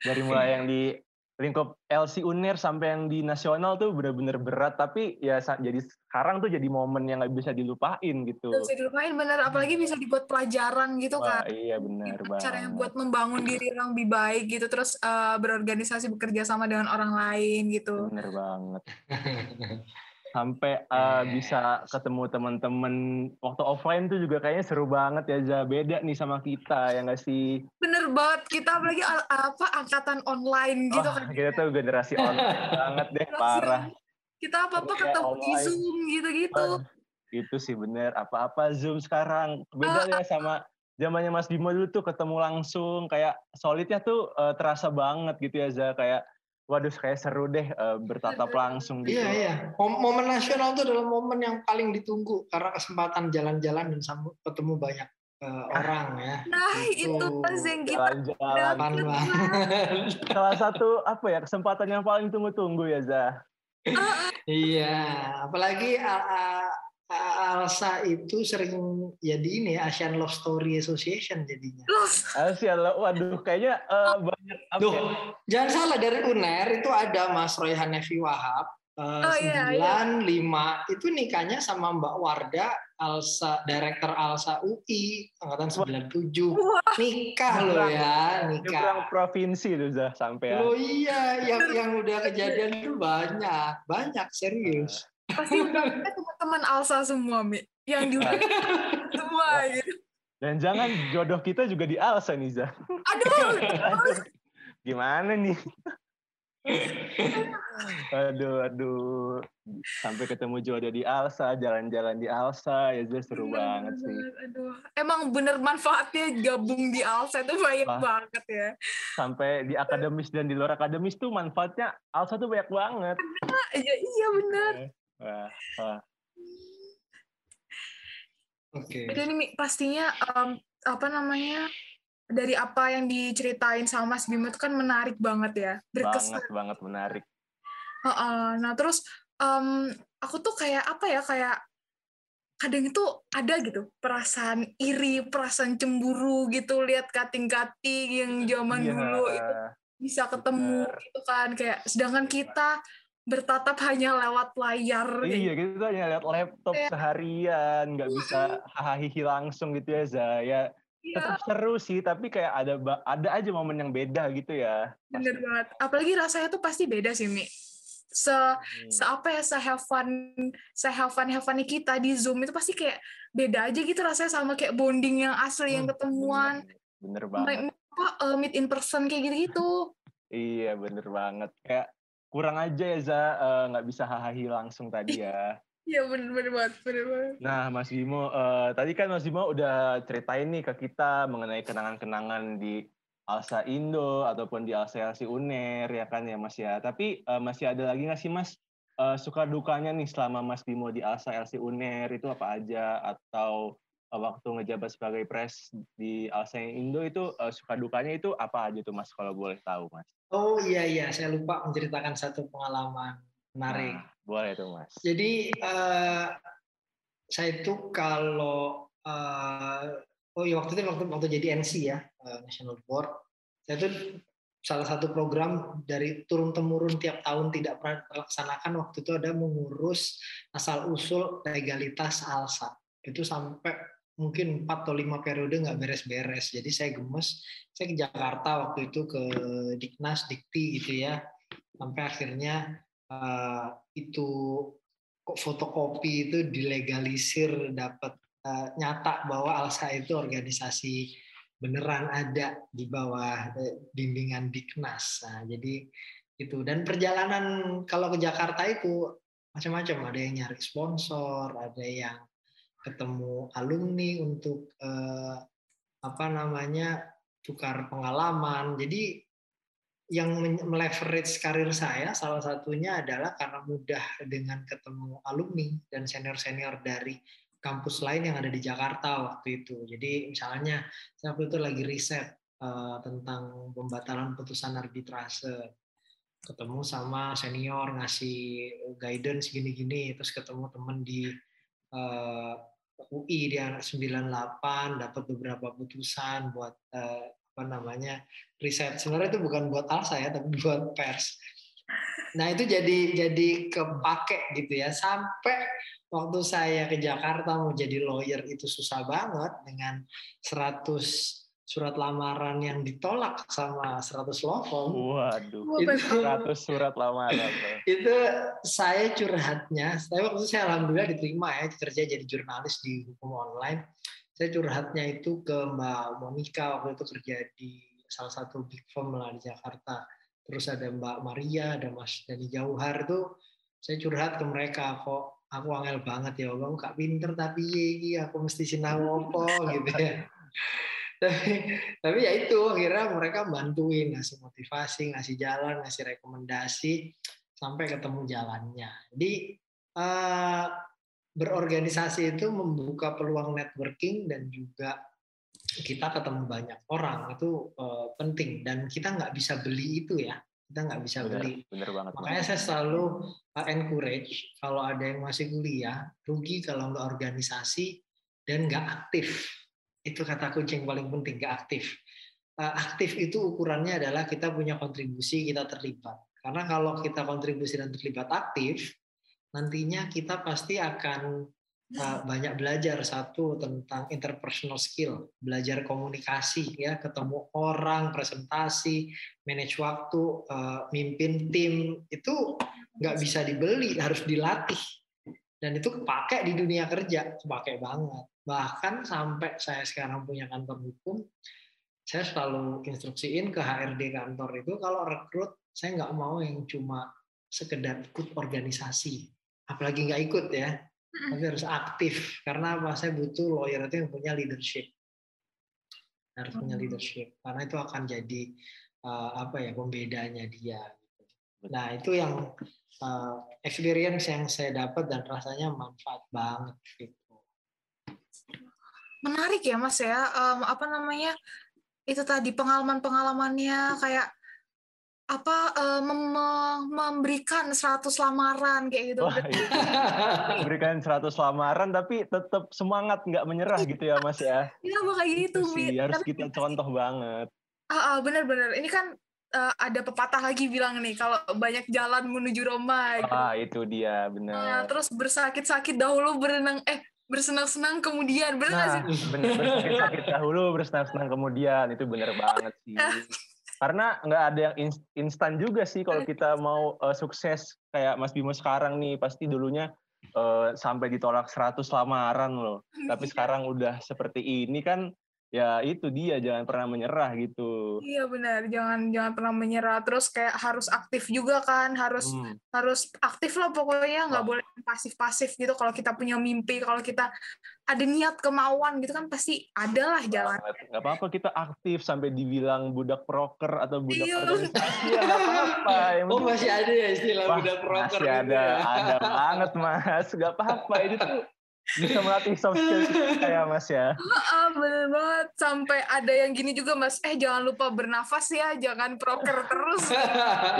dari mulai yang di lingkup LC Uner sampai yang di nasional tuh bener-bener berat tapi ya jadi sekarang tuh jadi momen yang nggak bisa dilupain gitu. Gak bisa dilupain bener apalagi bisa dibuat pelajaran gitu Wah, kan. Iya benar banget. Caranya buat membangun diri orang lebih baik gitu terus uh, berorganisasi bekerja sama dengan orang lain gitu. Bener banget. sampai uh, bisa ketemu teman-teman waktu offline tuh juga kayaknya seru banget ya za. Beda nih sama kita ya nggak sih? Bener banget. Kita apalagi apa angkatan online gitu oh, kan. kita tuh generasi online banget deh parah. kita apa apa ketemu di zoom gitu gitu itu sih bener. Apa apa zoom sekarang. Beda uh, ya sama zamannya Mas Bimo dulu tuh ketemu langsung. Kayak solidnya tuh uh, terasa banget gitu ya za. Kayak waduh kayak seru deh uh, bertatap langsung gitu. Iya iya. Momen nasional itu adalah momen yang paling ditunggu karena kesempatan jalan-jalan dan ketemu banyak uh, orang ya. Nah itu, itu pas yang kita jalan-jalan. Salah satu apa ya kesempatan yang paling tunggu-tunggu ya Zah. iya, apalagi uh, Alsa itu sering jadi ini ya, Asian Love Story Association jadinya. Asian Love, waduh kayaknya uh, banyak. Duh, ya? jangan salah dari UNER itu ada Mas Roy Hanefi Wahab. Uh, oh, iya, iya. itu nikahnya sama Mbak Warda Alsa Direktur Alsa UI angkatan 97 Wah. nikah loh ya nikah provinsi itu udah sampai oh iya yang yang udah kejadian itu banyak banyak serius pasti teman-teman Alsa semua Mi. Yang juga semua gitu. Dan jangan jodoh kita juga di Alsa nih Zah aduh. Gimana nih? Aduh aduh. Sampai ketemu jodoh di Alsa jalan-jalan di Alsa ya Zah seru bener, banget sih. aduh. Emang bener manfaatnya gabung di Alsa itu banyak Wah. banget ya. Sampai di akademis dan di luar akademis tuh manfaatnya Alsa tuh banyak banget. Iya iya bener Wah, wah. Oke. Okay. Jadi ini pastinya um, apa namanya dari apa yang diceritain sama Mas Bimo itu kan menarik banget ya, berkesan. Banget banget menarik. Uh, uh, nah terus um, aku tuh kayak apa ya kayak kadang itu ada gitu perasaan iri, perasaan cemburu gitu lihat kating-kating yang zaman yeah. dulu itu bisa ketemu Benar. gitu kan kayak sedangkan kita bertatap hanya lewat layar. Iya, gitu hanya lewat laptop ya. seharian, nggak bisa hahihi langsung gitu ya, Zaya. Ya, tetap ya. seru sih, tapi kayak ada ada aja momen yang beda gitu ya. Bener pasti. banget. Apalagi rasanya tuh pasti beda sih, Mi. Se, hmm. se apa ya, se have fun, se have fun, have fun kita di Zoom itu pasti kayak beda aja gitu rasanya sama kayak bonding yang asli, hmm. yang ketemuan. Bener, bener banget. Apa, uh, meet in person kayak gitu-gitu. iya, bener banget. Kayak kurang aja ya Za eh, nggak uh, bisa hahahi langsung tadi ya. Iya benar benar banget, benar banget. Nah Mas Bimo, uh, tadi kan Mas Bimo udah ceritain nih ke kita mengenai kenangan-kenangan di Alsa Indo ataupun di Alsa LC Uner ya kan ya Mas ya. Tapi uh, masih ada lagi nggak sih Mas uh, suka dukanya nih selama Mas Bimo di Alsa LC Uner itu apa aja atau waktu ngejabat sebagai pres di Alsa Indo itu uh, suka dukanya itu apa aja tuh Mas kalau boleh tahu Mas? Oh iya iya, saya lupa menceritakan satu pengalaman menarik. Nah, boleh tuh mas. Jadi uh, saya itu kalau uh, oh iya waktu itu waktu waktu jadi NC ya uh, National Board, saya itu salah satu program dari turun temurun tiap tahun tidak pernah terlaksanakan waktu itu ada mengurus asal usul legalitas ALSA itu sampai mungkin empat atau lima periode nggak beres-beres. Jadi saya gemes, saya ke Jakarta waktu itu ke Diknas, Dikti gitu ya, sampai akhirnya uh, itu kok fotokopi itu dilegalisir, dapat uh, nyata bahwa Alsa itu organisasi beneran ada di bawah uh, bimbingan Diknas. Nah, jadi itu dan perjalanan kalau ke Jakarta itu macam-macam ada yang nyari sponsor, ada yang ketemu alumni untuk eh, apa namanya tukar pengalaman. Jadi yang meleverage karir saya salah satunya adalah karena mudah dengan ketemu alumni dan senior-senior dari kampus lain yang ada di Jakarta waktu itu. Jadi misalnya saya waktu itu lagi riset uh, tentang pembatalan putusan arbitrase ketemu sama senior ngasih guidance gini-gini terus ketemu temen di uh, UI dia anak 98 dapat beberapa putusan buat uh, apa namanya riset. Sebenarnya itu bukan buat Alsa ya tapi buat pers. Nah itu jadi jadi kepake gitu ya. Sampai waktu saya ke Jakarta mau jadi lawyer itu susah banget dengan 100 surat lamaran yang ditolak sama 100 law firm. Waduh, itu 100 surat lamaran. itu saya curhatnya, saya waktu itu saya alhamdulillah diterima ya kerja jadi jurnalis di hukum online. Saya curhatnya itu ke Mbak Monica waktu itu kerja di salah satu big firm lah di Jakarta. Terus ada Mbak Maria, ada Mas Dani Jauhar itu saya curhat ke mereka kok aku angel banget ya, Bang, kak pinter tapi iya aku mesti sinau apa gitu ya tapi tapi ya itu akhirnya mereka bantuin ngasih motivasi ngasih jalan ngasih rekomendasi sampai ketemu jalannya jadi uh, berorganisasi itu membuka peluang networking dan juga kita ketemu banyak orang itu uh, penting dan kita nggak bisa beli itu ya kita nggak bisa bener, beli. Bener banget. Makanya saya selalu uh, encourage kalau ada yang masih kuliah, rugi kalau nggak organisasi dan nggak aktif. Itu kata kunci yang paling penting, nggak aktif. Uh, aktif itu ukurannya adalah kita punya kontribusi, kita terlibat. Karena kalau kita kontribusi dan terlibat aktif, nantinya kita pasti akan uh, banyak belajar satu tentang interpersonal skill, belajar komunikasi ya, ketemu orang, presentasi, manage waktu, uh, mimpin tim itu nggak bisa dibeli, harus dilatih. Dan itu kepake di dunia kerja, kepake banget. Bahkan sampai saya sekarang punya kantor hukum, saya selalu instruksiin ke HRD kantor itu kalau rekrut saya nggak mau yang cuma sekedar ikut organisasi, apalagi nggak ikut ya. Tapi harus aktif. Karena apa? Saya butuh lawyer itu yang punya leadership. Harus punya leadership. Karena itu akan jadi uh, apa ya pembedanya dia. Nah itu yang uh, experience yang saya dapat dan rasanya manfaat banget gitu menarik ya mas ya um, apa namanya itu tadi pengalaman pengalamannya kayak apa uh, mem memberikan 100 lamaran kayak gitu. Wah, iya. memberikan 100 lamaran tapi tetap semangat nggak menyerah gitu ya Mas ya. Iya kayak gitu, sih, harus tapi, kita contoh banget. Ah, ah benar-benar. Ini kan uh, ada pepatah lagi bilang nih kalau banyak jalan menuju Roma gitu. Ah, itu dia, benar. Nah, terus bersakit-sakit dahulu berenang eh bersenang-senang kemudian benar nah, sih? Bener, bersakit-sakit dahulu bersenang-senang kemudian itu benar banget sih. karena nggak ada yang instan juga sih kalau kita mau uh, sukses kayak Mas Bimo sekarang nih pasti dulunya uh, sampai ditolak 100 lamaran loh tapi sekarang udah seperti ini kan ya itu dia jangan pernah menyerah gitu. Iya benar. Jangan jangan pernah menyerah. Terus kayak harus aktif juga kan harus hmm. harus aktif lah pokoknya. Nggak boleh pasif pasif gitu. Kalau kita punya mimpi kalau kita ada niat kemauan gitu kan pasti ada lah jalan nggak apa-apa kita aktif sampai dibilang budak proker atau budak iya. organisasi ya nggak apa-apa. Oh masih ada ya istilah Wah, budak proker masih ada. ya? ada banget mas. Nggak apa-apa. Itu tuh bisa melatih soft skill kayak mas ya. Ah, bener banget. Sampai ada yang gini juga mas. Eh jangan lupa bernafas ya jangan proker terus.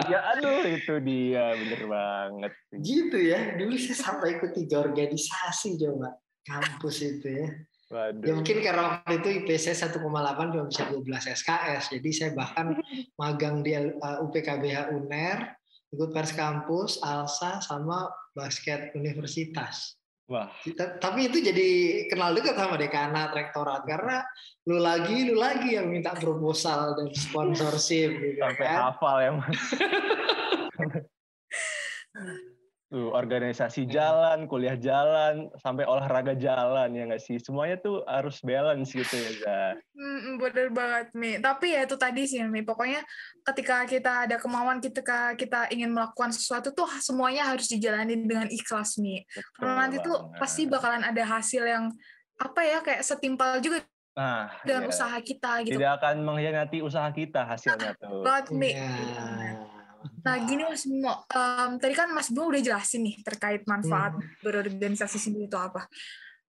Ya aduh itu dia. Bener banget. Gitu ya. Dulu saya sampai ikut tiga organisasi coba. Kampus itu ya. Waduh. Ya mungkin karena waktu itu IPC 1,8 cuma bisa 12 SKS. Jadi saya bahkan magang di uh, UPKBH UNER, ikut pers kampus, ALSA, sama basket universitas. Wah. Tapi itu jadi kenal dekat sama dekanat rektorat karena lu lagi lu lagi yang minta proposal dan sponsorship gitu Sampai kan. hafal ya mas. tuh organisasi jalan, kuliah jalan, sampai olahraga jalan ya nggak sih? Semuanya tuh harus balance gitu ya, Za. Hmm, bener banget, Mi. Tapi ya itu tadi sih, Mi. Pokoknya ketika kita ada kemauan, ketika kita ingin melakukan sesuatu tuh semuanya harus dijalani dengan ikhlas, Mi. Karena nanti tuh pasti bakalan ada hasil yang apa ya kayak setimpal juga nah, dengan iya. usaha kita gitu. Tidak akan mengkhianati usaha kita hasilnya tuh. Banget, Mi. Yeah. Nah gini Mas Bimo, um, tadi kan Mas Bimo udah jelasin nih terkait manfaat hmm. berorganisasi sendiri itu apa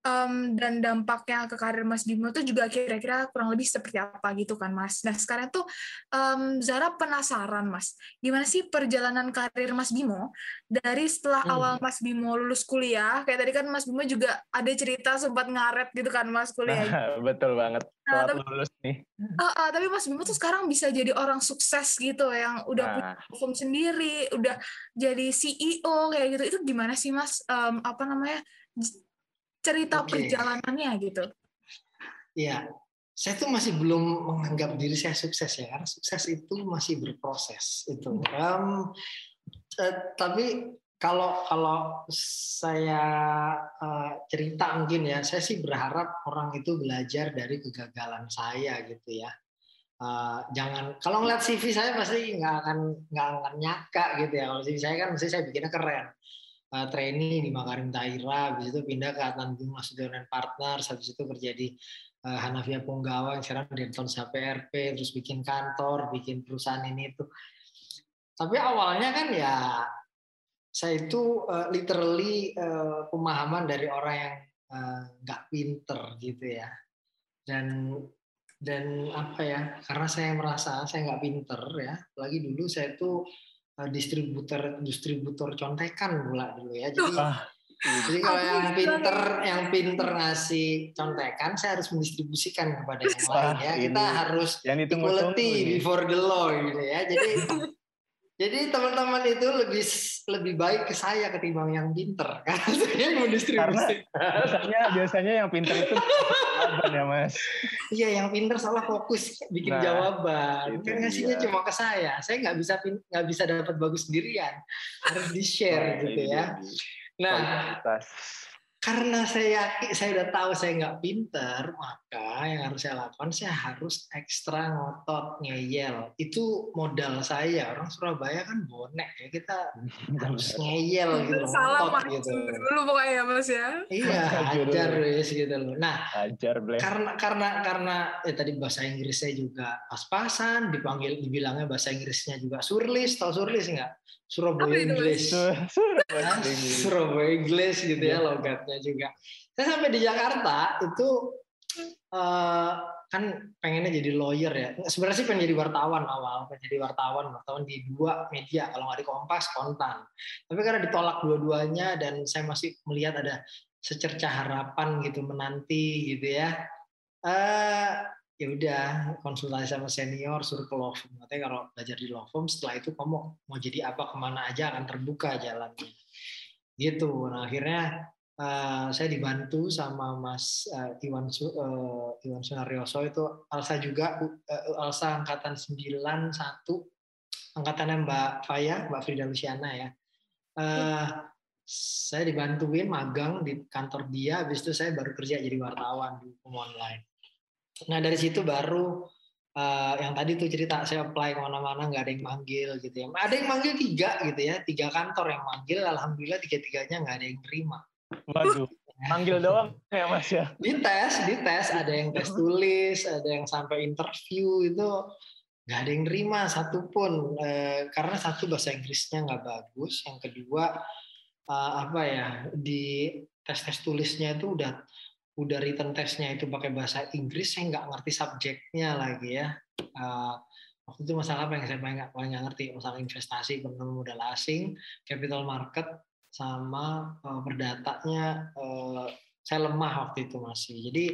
um, dan dampaknya ke karir Mas Bimo itu juga kira-kira kurang lebih seperti apa gitu kan Mas. Nah sekarang tuh um, Zara penasaran Mas, gimana sih perjalanan karir Mas Bimo dari setelah hmm. awal Mas Bimo lulus kuliah, kayak tadi kan Mas Bimo juga ada cerita sempat ngaret gitu kan Mas kuliah. Nah, betul banget. Nah, tapi, lulus nih. Uh, uh, tapi Mas Bimo tuh sekarang bisa jadi orang sukses gitu yang udah nah. punya platform sendiri, udah jadi CEO kayak gitu. Itu gimana sih Mas? Um, apa namanya? Cerita okay. perjalanannya gitu. Iya, saya tuh masih belum menganggap diri saya sukses ya, karena sukses itu masih berproses itu. Um, eh, tapi kalau kalau saya uh, cerita mungkin ya, saya sih berharap orang itu belajar dari kegagalan saya gitu ya. Uh, jangan kalau ngeliat CV saya pasti nggak akan nggak akan nyaka gitu ya. Kalau CV saya kan mesti saya bikinnya keren uh, trainee di Makarim Taira, habis itu pindah ke Adnan Gung Nasution Partners, habis itu kerja di uh, Hanafia Punggawa, yang sekarang Denton PRP, terus bikin kantor, bikin perusahaan ini itu. Tapi awalnya kan ya saya itu uh, literally uh, pemahaman dari orang yang nggak uh, pinter gitu ya. Dan dan apa ya karena saya merasa saya nggak pinter ya lagi dulu saya tuh uh, distributor distributor contekan pula dulu ya jadi ah. Jadi kalau yang pinter, yang pinter ngasih contekan, saya harus mendistribusikan kepada yang lain ya. Kita harus yang equality before the law gitu ya. Jadi Jadi teman-teman itu lebih lebih baik ke saya ketimbang yang pinter karena saya mau distribusi. Karena biasanya biasanya yang pinter itu jawaban ya mas. Iya yang pinter salah fokus bikin nah, jawaban. Kan ngasihnya iya. cuma ke saya. Saya nggak bisa nggak bisa dapat bagus sendirian. Harus di share nah, gitu ya. Nah karena saya yakin saya udah tahu saya nggak pinter maka yang harus saya lakukan saya harus ekstra ngotot ngeyel. Itu modal saya. Orang Surabaya kan bonek ya kita harus ngeyel gitu Salah, ngotot gitu. dulu pokoknya ya mas ya. Iya ajar wis gitu loh. Nah ajar karena karena karena ya tadi bahasa Inggris saya juga pas-pasan dipanggil dibilangnya bahasa Inggrisnya juga surlis tau surlis nggak? Surabaya English. Surabaya English gitu ya logatnya juga. Saya sampai di Jakarta itu uh, kan pengennya jadi lawyer ya. Sebenarnya sih pengen jadi wartawan awal, pengen jadi wartawan, wartawan di dua media. Kalau nggak di Kompas, Kontan. Tapi karena ditolak dua-duanya dan saya masih melihat ada secerca harapan gitu menanti gitu ya. Uh, ya udah konsultasi sama senior suruh ke law firm katanya kalau belajar di law firm setelah itu kamu mau jadi apa ke mana aja akan terbuka jalannya gitu nah akhirnya uh, saya dibantu sama Mas uh, Iwan uh, Iwan Sunaryoso itu Alsa juga uh, Alsa angkatan 91 angkatannya Mbak Faya Mbak Frida Luciana ya uh, saya dibantuin magang di kantor dia habis itu saya baru kerja jadi wartawan di hukum online Nah dari situ baru uh, yang tadi tuh cerita saya apply ke mana-mana nggak ada yang manggil gitu ya. Ada yang manggil tiga gitu ya, tiga kantor yang manggil. Alhamdulillah tiga-tiganya nggak ada yang terima. Waduh, manggil doang ya mas ya? Di tes, di tes ada yang tes tulis, ada yang sampai interview itu nggak ada yang terima satupun uh, karena satu bahasa Inggrisnya nggak bagus, yang kedua uh, apa ya di tes tes tulisnya itu udah udah written testnya itu pakai bahasa Inggris saya nggak ngerti subjeknya lagi ya. Uh, waktu itu masalah apa yang saya paling nggak paling ngerti? Masalah investasi modal asing capital market sama uh, perdatanya uh, saya lemah waktu itu masih. Jadi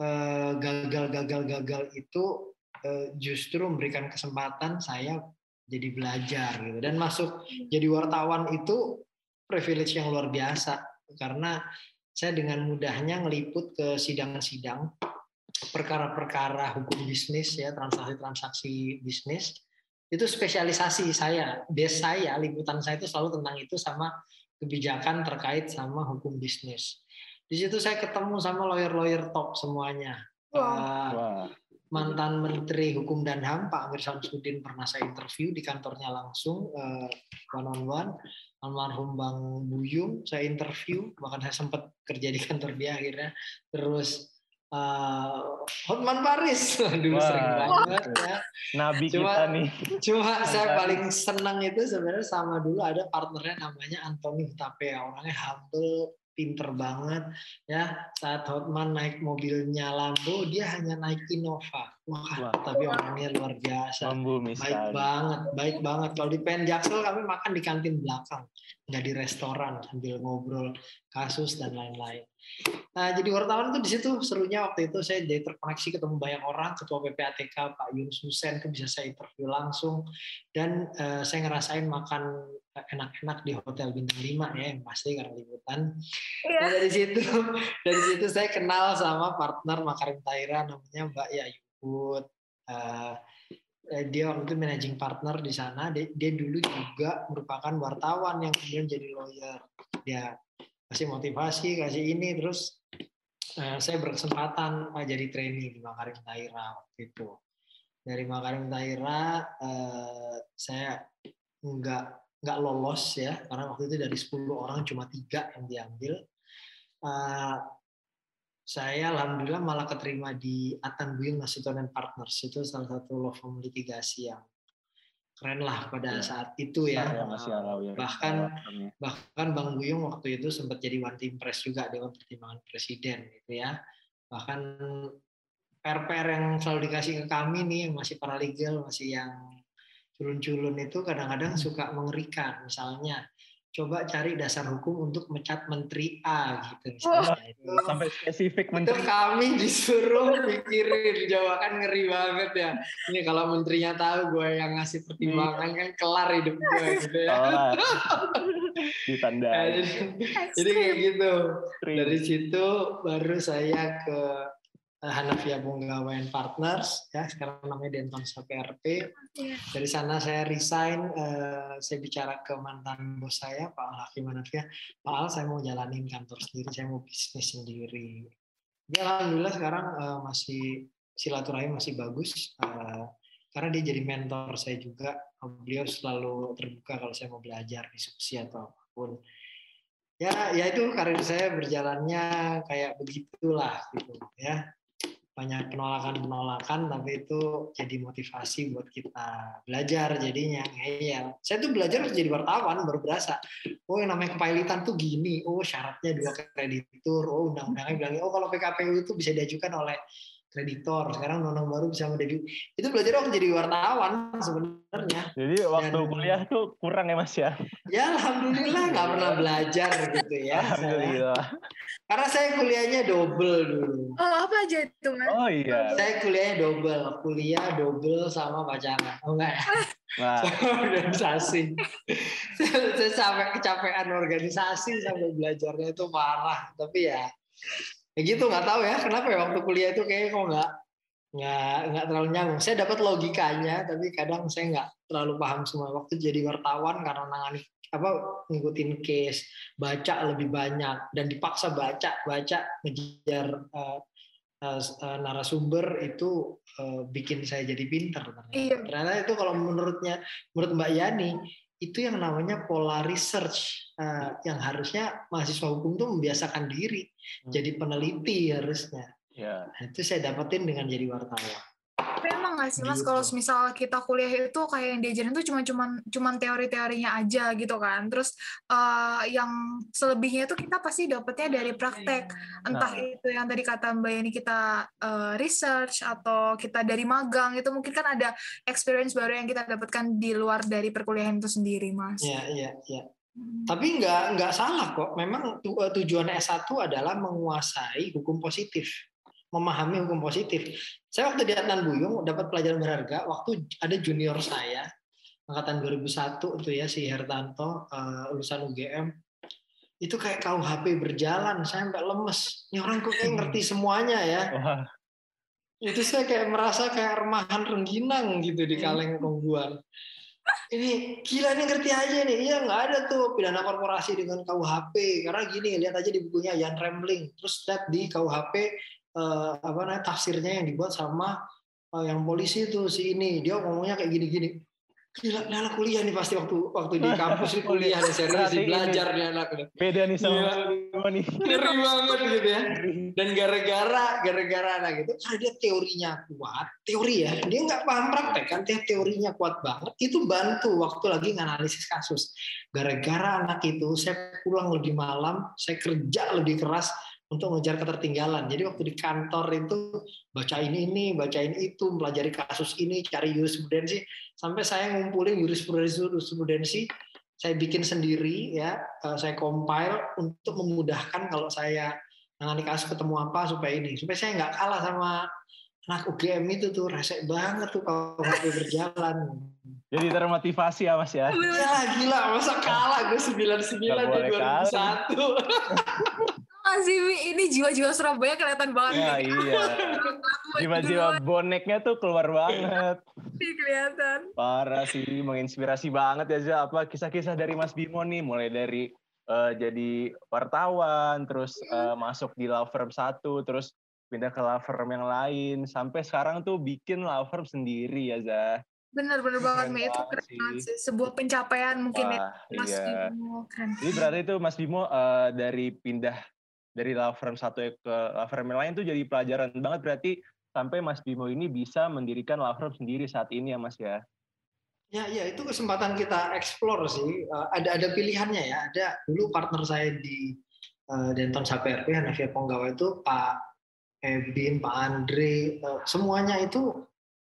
uh, gagal gagal gagal itu justru memberikan kesempatan saya jadi belajar gitu. Dan masuk jadi wartawan itu privilege yang luar biasa. Karena saya dengan mudahnya ngeliput ke sidang-sidang perkara-perkara hukum bisnis ya transaksi-transaksi bisnis itu spesialisasi saya. Des saya liputan saya itu selalu tentang itu sama kebijakan terkait sama hukum bisnis. Di situ saya ketemu sama lawyer-lawyer top semuanya. Wow. Uh, mantan Menteri Hukum dan HAM Pak Amir Samsudin pernah saya interview di kantornya langsung uh, one on one almarhum Bang Buyung saya interview bahkan saya sempat kerja di kantor dia akhirnya. Terus uh, Hotman Paris. Dulu Wah, sering banget ya. Nabi cuma, kita nih. cuma saya paling senang itu sebenarnya sama dulu ada partnernya namanya Anthony Hutapea orangnya humble pinter banget ya. Saat Hotman naik mobilnya Lambo dia hanya naik Innova. Wah, wah. tapi orangnya luar biasa. Baik banget baik banget. Kalau di Pen Jaksel kami makan di kantin belakang. Nggak di restoran sambil ngobrol kasus dan lain-lain. Nah, jadi wartawan tuh di situ serunya waktu itu saya jadi terkoneksi ketemu banyak orang, ketua PPATK Pak Yunus Husen itu bisa saya interview langsung. Dan uh, saya ngerasain makan enak-enak di hotel bintang 5 ya yang pasti karena liputan. Yeah. Nah, dari situ dari situ saya kenal sama partner Makarim Taira namanya Mbak Yayut. Uh, dia waktu itu managing partner di sana. Dia, dia dulu juga merupakan wartawan yang kemudian jadi lawyer. Dia kasih motivasi, kasih ini, terus uh, saya berkesempatan uh, jadi trainee di Makarim Taira waktu itu. Dari Makarim Taira uh, saya nggak nggak lolos ya, karena waktu itu dari 10 orang cuma tiga yang diambil. Uh, saya alhamdulillah malah keterima di Atan Buyung Nasution and Partners itu salah satu law firm litigasi yang keren lah pada ya. saat itu ya. ya, ya bahkan ya. bahkan Bang Buyung waktu itu sempat jadi one team press juga dewan pertimbangan presiden gitu ya. Bahkan PR-PR yang selalu dikasih ke kami nih masih paralegal, masih yang culun-culun itu kadang-kadang suka mengerikan. Misalnya coba cari dasar hukum untuk mencat menteri A gitu misalnya. Oh, itu, sampai spesifik menteri. Itu kami disuruh pikirin Jawa kan ngeri banget ya. Ini kalau menterinya tahu gue yang ngasih pertimbangan kan kelar hidup gue gitu ya. Oh, ditanda. Nah, jadi, jadi kayak gitu. Dari situ baru saya ke Hanafia Bunggawain Partners ya sekarang namanya Denton PRP. Iya. Dari sana saya resign, uh, saya bicara ke mantan bos saya Pak Al Hakim Hanafia, Pak Al saya mau jalanin kantor sendiri, saya mau bisnis sendiri. Ya alhamdulillah sekarang uh, masih silaturahim masih bagus uh, karena dia jadi mentor saya juga. Beliau selalu terbuka kalau saya mau belajar diskusi atau apa pun ya ya itu karir saya berjalannya kayak begitulah gitu ya banyak penolakan-penolakan tapi itu jadi motivasi buat kita belajar jadinya ngeyel. Saya tuh belajar jadi wartawan baru berasa. Oh yang namanya kepailitan tuh gini. Oh syaratnya dua kreditur. Oh undang-undangnya bilang oh kalau PKPU itu bisa diajukan oleh kreditor. Sekarang undang baru bisa menjadi itu belajar waktu jadi wartawan sebenarnya. Jadi waktu Dan, kuliah tuh kurang ya mas ya? Ya alhamdulillah nggak pernah belajar gitu ya alhamdulillah. Karena saya kuliahnya double dulu. Oh apa aja itu mas? Oh iya. Saya kuliahnya double kuliah double sama pacaran. Oh enggak ya Nah. organisasi. Saya sampai kecapean organisasi sampai belajarnya itu parah tapi ya ya gitu nggak tahu ya kenapa ya waktu kuliah itu kayak kok nggak nggak nggak terlalu nyambung saya dapat logikanya tapi kadang saya nggak terlalu paham semua waktu jadi wartawan karena nangani apa ngikutin case baca lebih banyak dan dipaksa baca baca ngejar uh, uh, uh, narasumber itu uh, bikin saya jadi pinter ternyata. Iya. ternyata itu kalau menurutnya menurut Mbak Yani itu yang namanya pola research uh, yang harusnya mahasiswa hukum itu membiasakan diri hmm. jadi peneliti harusnya. Yeah. Nah, itu saya dapetin dengan jadi wartawan. Nggak sih mas gitu. kalau misal kita kuliah itu kayak yang diajarin tuh cuma cuman cuman teori-teorinya aja gitu kan. Terus uh, yang selebihnya itu kita pasti dapetnya dari praktek. Entah nah. itu yang tadi kata Mbak Yani kita uh, research atau kita dari magang itu mungkin kan ada experience baru yang kita dapatkan di luar dari perkuliahan itu sendiri mas. Iya iya iya. Hmm. Tapi nggak nggak salah kok. Memang tujuan S1 adalah menguasai hukum positif, memahami hukum positif. Saya waktu di Adnan Buyung dapat pelajaran berharga waktu ada junior saya angkatan 2001 itu ya si Hertanto uh, lulusan UGM itu kayak KUHP berjalan saya sampai lemes. Ini orang kok kayak ngerti semuanya ya. Wah. Itu saya kayak merasa kayak remahan rengginang gitu di kaleng kongguan ini gila nih ngerti aja nih iya nggak ada tuh pidana korporasi dengan KUHP karena gini lihat aja di bukunya Jan Rembling terus lihat di KUHP eh, apa namanya tafsirnya yang dibuat sama eh, yang polisi itu si ini dia ngomongnya kayak gini-gini Gila, anak kuliah nih pasti waktu waktu di kampus nih kuliah nih serius sih belajar nih anak Beda nih sama ya, nih. Ngeri banget gitu ya. Dan gara-gara gara-gara anak itu karena dia teorinya kuat, teori ya, dia nggak paham praktek kan, dia teorinya kuat banget. Itu bantu waktu lagi nganalisis kasus. Gara-gara anak itu saya pulang lebih malam, saya kerja lebih keras, untuk mengejar ketertinggalan. Jadi waktu di kantor itu baca ini ini, baca ini itu, mempelajari kasus ini, cari jurisprudensi, sampai saya ngumpulin jurisprudensi jurisprudensi, saya bikin sendiri ya, eh, saya compile untuk memudahkan kalau saya nangani kasus ketemu apa supaya ini, supaya saya nggak kalah sama anak UGM itu tuh resek banget tuh kalau HP berjalan. Jadi termotivasi ya mas ya? Ya gila, masa kalah gue 99 di 2001. Sih ini jiwa-jiwa Surabaya kelihatan banget. Ya, iya. Jiwa-jiwa boneknya tuh keluar banget. Iya kelihatan. Parah sih, menginspirasi banget ya Zah. Apa kisah-kisah dari Mas Bimo nih, mulai dari uh, jadi wartawan, terus uh, masuk di law firm satu, terus pindah ke law firm yang lain, sampai sekarang tuh bikin law firm sendiri ya Zah. Bener-bener banget, Mbak. Itu keren banget sih. Sebuah pencapaian mungkin ya, Wah, ya, Mas iya. Bimo. Keren. Jadi berarti itu Mas Bimo uh, dari pindah dari law firm satu ke law firm yang lain itu jadi pelajaran banget berarti sampai Mas Bimo ini bisa mendirikan law firm sendiri saat ini ya Mas ya. Ya, ya itu kesempatan kita explore sih. Uh, ada ada pilihannya ya. Ada dulu partner saya di uh, Denton SAPRP Hanafia Ponggawa itu Pak Ebin, Pak Andre, uh, semuanya itu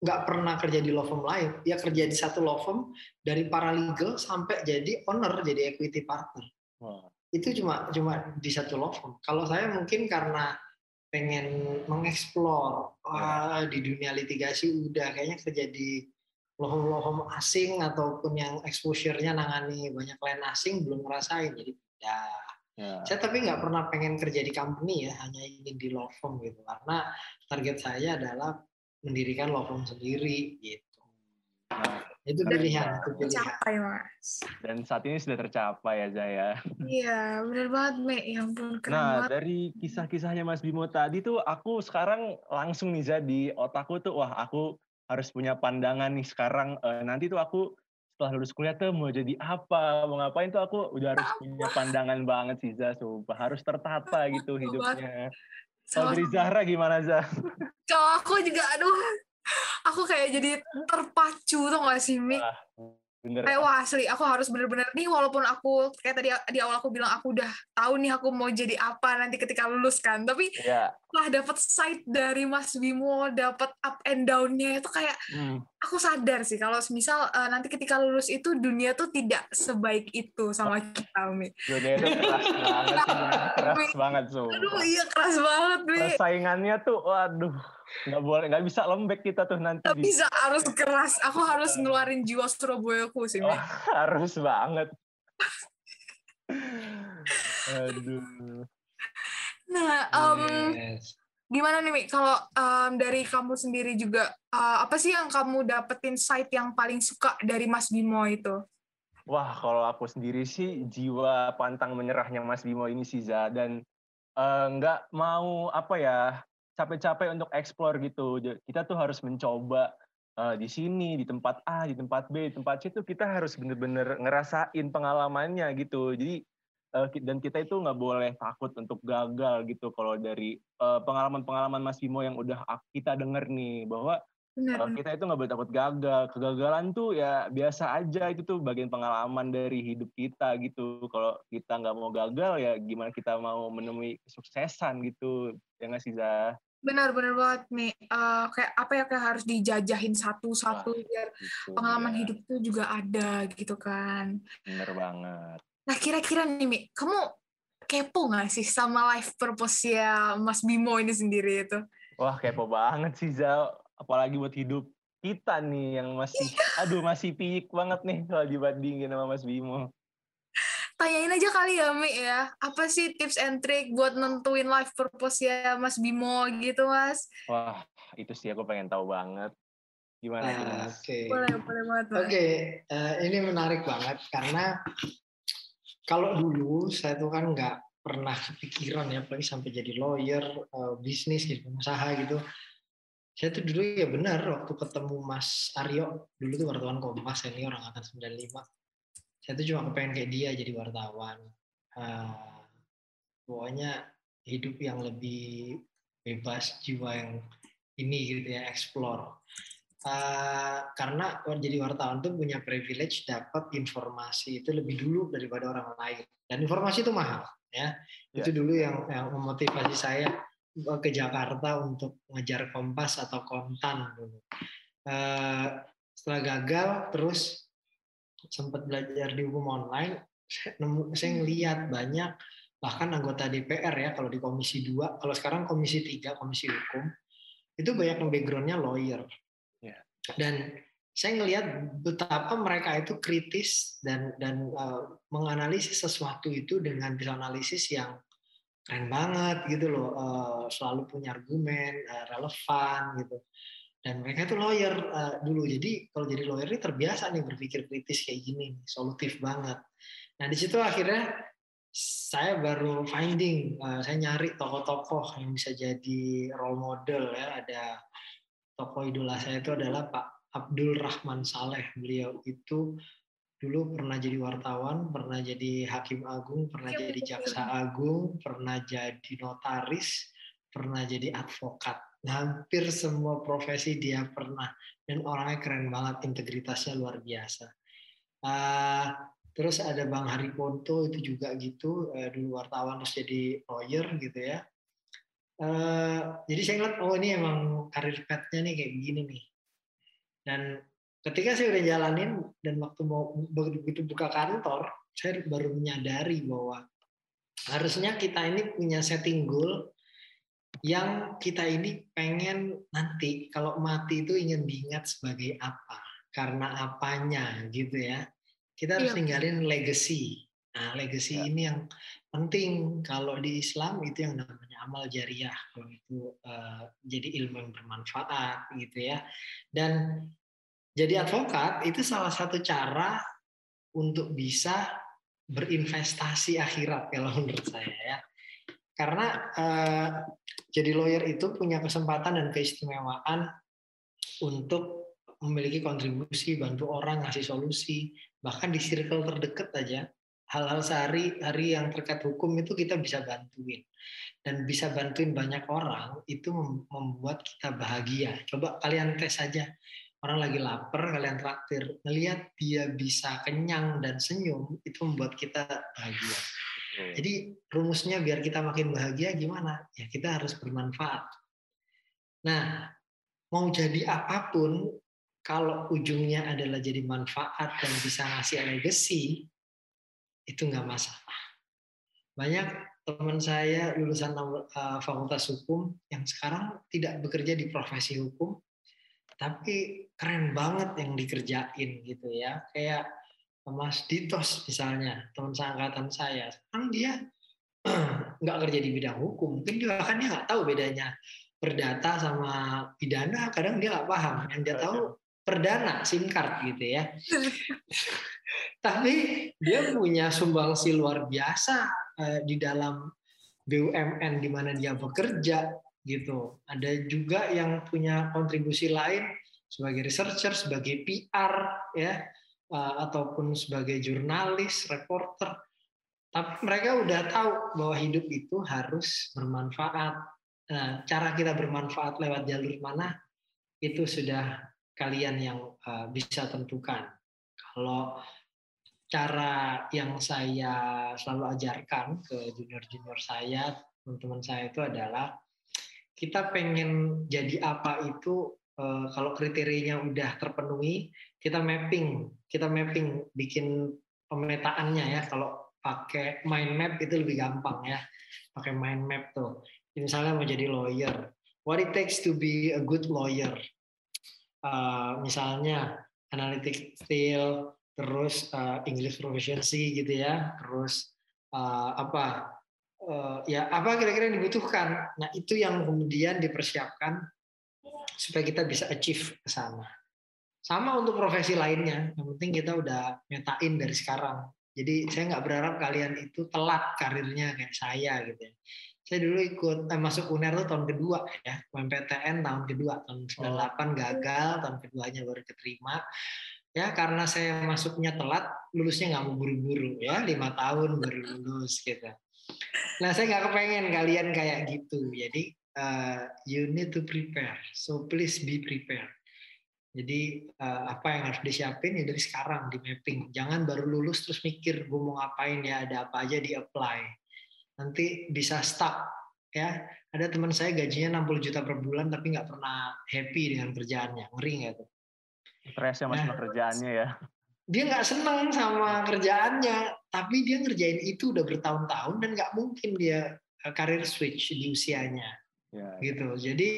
nggak pernah kerja di law firm lain. Dia kerja di satu law firm dari paralegal sampai jadi owner, jadi equity partner. Wow. Itu cuma cuma di satu law firm. Kalau saya mungkin karena pengen mengeksplor wah, di dunia litigasi udah kayaknya kerja di law firm asing ataupun yang exposure-nya nangani banyak klien asing belum ngerasain jadi ya Ya. Saya tapi nggak pernah pengen kerja di company ya, hanya ingin di law firm gitu. Karena target saya adalah mendirikan law firm sendiri gitu. Nah, itu pilihan, itu pilihan. Tercapai, Mas. Dan saat ini sudah tercapai ya, Zaya. Iya, benar banget, Me. Ya ampun, keren Nah, banget. dari kisah-kisahnya Mas Bimo tadi tuh, aku sekarang langsung nih, Zaya, di otakku tuh, wah, aku harus punya pandangan nih sekarang. Uh, nanti tuh aku setelah lulus kuliah tuh mau jadi apa, mau ngapain tuh aku udah harus punya pandangan banget sih Zah, sumpah harus tertata gitu hidupnya. Kalau dari Zahra gimana Zah? Kalau aku juga aduh, aku kayak jadi terpacu tuh gak sih Mik? Bener. Kayak wah asli, aku harus bener-bener nih walaupun aku kayak tadi di awal aku bilang aku udah tahu nih aku mau jadi apa nanti ketika lulus kan. Tapi yeah. lah dapat sight dari Mas Bimo, dapat up and down-nya itu kayak hmm. aku sadar sih kalau misal uh, nanti ketika lulus itu dunia tuh tidak sebaik itu sama kita, Mi. Dunia itu keras banget, keras banget so. Aduh iya keras banget, Mi. Persaingannya tuh waduh nggak boleh nggak bisa lembek kita tuh nanti nggak bisa harus keras. Aku harus ngeluarin jiwa Surabayaku sih oh, harus banget. Aduh. Nah um, yes. gimana nih Mi? Kalau um, dari kamu sendiri juga uh, apa sih yang kamu dapetin site yang paling suka dari Mas Bimo itu? Wah, kalau aku sendiri sih jiwa pantang menyerahnya Mas Bimo ini sih Za. Dan uh, nggak mau apa ya capek-capek untuk explore gitu. Kita tuh harus mencoba uh, di sini, di tempat A, di tempat B, di tempat C itu kita harus bener-bener ngerasain pengalamannya gitu. Jadi uh, dan kita itu nggak boleh takut untuk gagal gitu. Kalau dari pengalaman-pengalaman Mas Bimo yang udah kita denger nih bahwa Benar. kita itu nggak boleh takut gagal. Kegagalan tuh ya biasa aja itu tuh bagian pengalaman dari hidup kita gitu. Kalau kita nggak mau gagal ya gimana kita mau menemui kesuksesan gitu. Ya nggak sih Zah? Benar-benar banget nih. Uh, kayak apa ya kayak harus dijajahin satu-satu biar gitu, pengalaman ya. hidup itu juga ada gitu kan. Bener banget. Nah kira-kira nih Mi, kamu kepo nggak sih sama life purpose ya Mas Bimo ini sendiri itu? Wah kepo banget sih Zal. Apalagi buat hidup kita nih yang masih, iya. aduh masih piik banget nih kalau dibandingin sama Mas Bimo tanyain aja kali ya Mi ya. Apa sih tips and trick buat nentuin life purpose ya Mas Bimo gitu Mas? Wah itu sih aku pengen tahu banget. Gimana uh, Mas? oke. Okay. boleh boleh banget oke okay. uh, eh, ini menarik banget karena kalau dulu saya tuh kan nggak pernah kepikiran ya apalagi sampai jadi lawyer uh, bisnis gitu pengusaha gitu. Saya tuh dulu ya benar waktu ketemu Mas Aryo dulu tuh wartawan Kompas senior angkatan 95 saya tuh cuma kepengen kayak dia jadi wartawan. Uh, pokoknya hidup yang lebih bebas jiwa yang ini gitu ya explore. Uh, karena jadi wartawan tuh punya privilege dapat informasi itu lebih dulu daripada orang lain. Dan informasi itu mahal ya. Yeah. itu dulu yang yang memotivasi saya ke Jakarta untuk ngejar kompas atau kontan dulu. Uh, setelah gagal terus sempat belajar di hukum online, saya, nemu, saya ngelihat banyak bahkan anggota DPR ya kalau di Komisi 2, kalau sekarang Komisi 3, Komisi Hukum, itu banyak yang backgroundnya lawyer. Yeah. Dan saya ngelihat betapa mereka itu kritis dan dan uh, menganalisis sesuatu itu dengan bisa analisis yang keren banget gitu loh, uh, selalu punya argumen, uh, relevan gitu dan mereka itu lawyer uh, dulu. Jadi kalau jadi lawyer ini terbiasa nih berpikir kritis kayak gini solutif banget. Nah di situ akhirnya saya baru finding uh, saya nyari tokoh-tokoh yang bisa jadi role model ya. Ada tokoh idola saya itu adalah Pak Abdul Rahman Saleh. Beliau itu dulu pernah jadi wartawan pernah jadi hakim agung pernah ya, jadi jaksa agung pernah jadi notaris pernah jadi advokat. Hampir semua profesi dia pernah. Dan orangnya keren banget integritasnya luar biasa. Uh, terus ada bang Hari Ponto itu juga gitu uh, dulu wartawan terus jadi lawyer gitu ya. Uh, jadi saya ngeliat oh ini emang karir petnya nih kayak begini nih. Dan ketika saya udah jalanin dan waktu mau begitu buka kantor, saya baru menyadari bahwa harusnya kita ini punya setting goal yang kita ini pengen nanti kalau mati itu ingin diingat sebagai apa, karena apanya gitu ya. Kita harus iya. ninggalin legacy. Nah, legacy ya. ini yang penting kalau di Islam itu yang namanya amal jariah kalau itu uh, jadi ilmu yang bermanfaat gitu ya dan jadi advokat itu salah satu cara untuk bisa berinvestasi akhirat kalau menurut saya ya karena uh, jadi lawyer itu punya kesempatan dan keistimewaan untuk memiliki kontribusi bantu orang ngasih solusi bahkan di circle terdekat aja hal-hal sehari-hari yang terkait hukum itu kita bisa bantuin dan bisa bantuin banyak orang itu membuat kita bahagia. Coba kalian tes saja orang lagi lapar kalian traktir melihat dia bisa kenyang dan senyum itu membuat kita bahagia. Jadi rumusnya biar kita makin bahagia gimana? Ya kita harus bermanfaat. Nah, mau jadi apa pun kalau ujungnya adalah jadi manfaat dan bisa ngasih legacy, itu nggak masalah. Banyak teman saya lulusan uh, fakultas hukum yang sekarang tidak bekerja di profesi hukum, tapi keren banget yang dikerjain gitu ya. Kayak Mas Ditos misalnya, teman seangkatan saya, sekarang dia nggak kerja di bidang hukum, mungkin dia kan dia nggak tahu bedanya perdata sama pidana, kadang dia nggak paham. Yang dia tahu perdana SIM card gitu ya. Tapi dia punya sumbangsi luar biasa uh, di dalam BUMN di mana dia bekerja gitu. Ada juga yang punya kontribusi lain sebagai researcher, sebagai PR ya uh, ataupun sebagai jurnalis, reporter. Tapi mereka udah tahu bahwa hidup itu harus bermanfaat. Nah, cara kita bermanfaat lewat jalur mana itu sudah kalian yang uh, bisa tentukan. Kalau cara yang saya selalu ajarkan ke junior-junior saya, teman-teman saya itu adalah kita pengen jadi apa itu uh, kalau kriterianya udah terpenuhi, kita mapping, kita mapping bikin pemetaannya ya. Kalau pakai mind map itu lebih gampang ya. Pakai mind map tuh. Misalnya mau jadi lawyer, what it takes to be a good lawyer uh, misalnya analytic skill, terus uh, English proficiency gitu ya, terus uh, apa uh, ya apa kira-kira yang dibutuhkan. Nah itu yang kemudian dipersiapkan supaya kita bisa achieve ke sana. Sama untuk profesi lainnya, yang penting kita udah nyetain dari sekarang. Jadi saya nggak berharap kalian itu telat karirnya kayak saya gitu ya. Saya dulu ikut eh, masuk UNER tuh tahun kedua ya. UMPTN tahun kedua. Tahun 98 oh. gagal tahun keduanya baru keterima. Ya karena saya masuknya telat lulusnya nggak mau buru-buru ya. Lima tahun baru lulus gitu. Nah saya nggak kepengen kalian kayak gitu. Jadi uh, you need to prepare. So please be prepared jadi uh, apa yang harus disiapin ya dari sekarang di mapping. Jangan baru lulus terus mikir gue mau ngapain ya ada apa aja di apply. Nanti bisa stuck ya. Ada teman saya gajinya 60 juta per bulan tapi nggak pernah happy dengan kerjaannya. Ngeri nggak tuh? Stresnya mas nah, kerjaannya ya. dia nggak seneng sama kerjaannya tapi dia ngerjain itu udah bertahun-tahun dan nggak mungkin dia eh, karir switch di usianya. Ya, ya. gitu. Jadi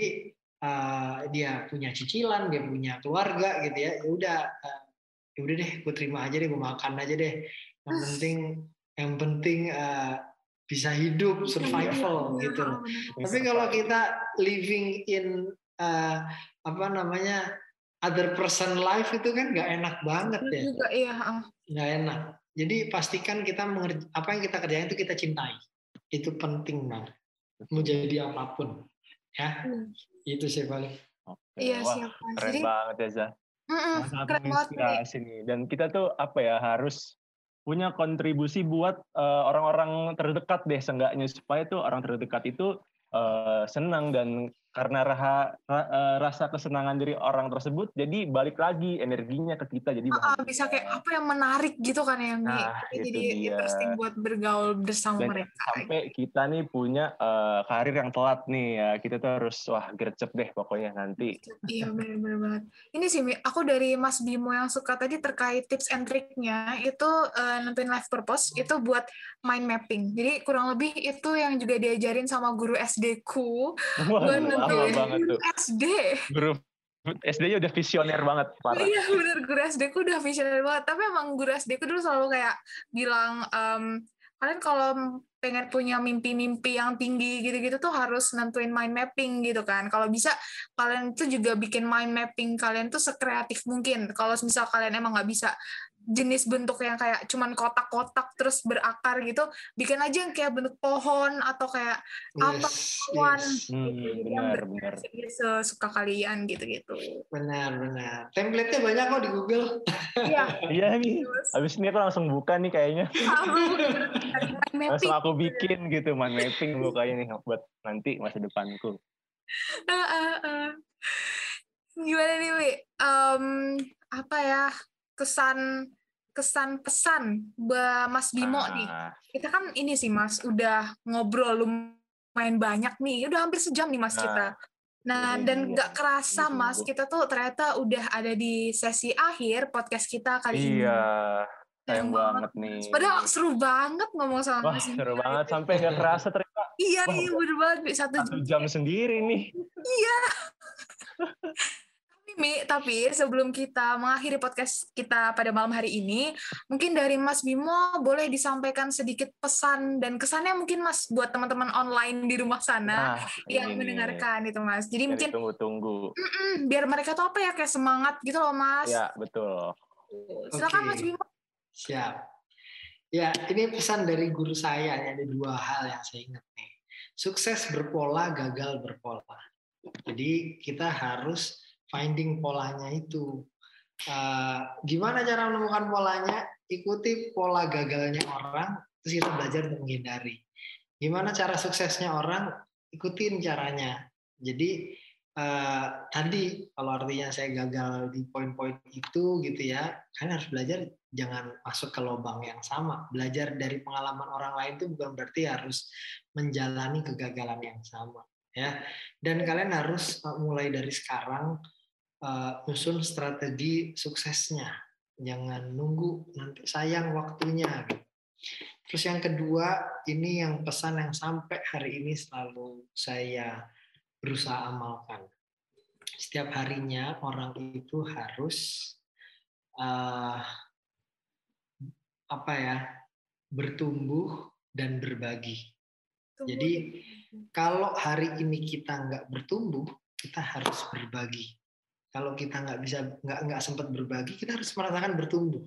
uh, dia punya cicilan dia punya keluarga gitu ya ya udah uh, ya udah deh gue terima aja deh gue makan aja deh yang penting yang penting uh, bisa hidup survival gitu. Tapi kalau kita living in uh, apa namanya other person life itu kan nggak enak banget ya. Juga iya. Nggak enak. Jadi pastikan kita apa yang kita kerjain itu kita cintai. Itu penting banget. Mau jadi apa pun. Ya. Hmm. Itu sih paling. Oke. Iya, Wah, siapa. Keren jadi, banget ya, Zah. Sangat menginspirasi nih. Dan kita tuh apa ya harus punya kontribusi buat orang-orang uh, terdekat deh seenggaknya supaya tuh orang terdekat itu uh, senang dan karena raha, ra, uh, rasa kesenangan dari orang tersebut jadi balik lagi energinya ke kita jadi uh, bisa kayak apa yang menarik gitu kan yang nah, jadi dia. interesting buat bergaul bersama Dan mereka sampai kita nih punya uh, karir yang telat nih ya kita tuh harus wah gercep deh pokoknya nanti. Iya benar-benar banget. Ini sih aku dari Mas Bimo yang suka tadi terkait tips and triknya itu uh, nentuin life purpose itu buat mind mapping. Jadi kurang lebih itu yang juga diajarin sama guru SD ku. Buat lama banget tuh. SD. Guru SD-nya udah visioner banget, parah. Iya bener, guru SD ku udah visioner banget. Tapi emang guru SD ku dulu selalu kayak bilang, um, kalian kalau pengen punya mimpi-mimpi yang tinggi gitu-gitu tuh harus nentuin mind mapping gitu kan. Kalau bisa kalian tuh juga bikin mind mapping kalian tuh sekreatif mungkin. Kalau misal kalian emang nggak bisa jenis bentuk yang kayak cuman kotak-kotak terus berakar gitu bikin aja yang kayak bentuk pohon atau kayak yes, apa pohon. yes. hmm, gitu, benar, benar. sesuka kalian gitu-gitu. Benar benar. Template-nya banyak kok di Google. Iya. Iya nih habis ini aku langsung buka nih kayaknya. Langsung aku bikin gitu man mapping bukanya nih buat nanti masa depanku. Uh, uh, uh. gimana nih Wi? Um, apa ya kesan kesan pesan Mas Bimo ah. nih. Kita kan ini sih Mas, udah ngobrol lumayan banyak nih. Udah hampir sejam nih Mas nah. kita. Nah, iya, dan iya. nggak kerasa Mas, kita tuh ternyata udah ada di sesi akhir podcast kita kali iya. ini. Iya. Sayang banget nih. Padahal seru banget ngomong sama Wah, Mas. seru banget sampai nggak kerasa ternyata. Iya, Wah, iya bener banget. Satu, satu jam sendiri nih. Iya. Mi, tapi sebelum kita mengakhiri podcast kita pada malam hari ini, mungkin dari Mas Bimo boleh disampaikan sedikit pesan dan kesannya mungkin Mas buat teman-teman online di rumah sana nah, yang ini. mendengarkan itu Mas. Jadi Dari mungkin tunggu-tunggu. biar mereka tuh apa ya kayak semangat gitu loh Mas. Ya betul. Silakan okay. Mas Bimo. Siap. Ya, ini pesan dari guru saya ada dua hal yang saya ingat nih. Sukses berpola, gagal berpola. Jadi kita harus finding polanya itu. Uh, gimana cara menemukan polanya? Ikuti pola gagalnya orang, terus kita belajar untuk menghindari. Gimana cara suksesnya orang? Ikutin caranya. Jadi uh, tadi kalau artinya saya gagal di poin-poin itu gitu ya, kan harus belajar jangan masuk ke lubang yang sama. Belajar dari pengalaman orang lain itu bukan berarti harus menjalani kegagalan yang sama ya. Dan kalian harus eh, mulai dari sekarang uh, usun strategi suksesnya. Jangan nunggu nanti sayang waktunya. Gitu. Terus yang kedua, ini yang pesan yang sampai hari ini selalu saya berusaha amalkan. Setiap harinya orang itu harus uh, apa ya bertumbuh dan berbagi. Jadi kalau hari ini kita nggak bertumbuh, kita harus berbagi kalau kita nggak bisa nggak nggak sempat berbagi kita harus merasakan bertumbuh.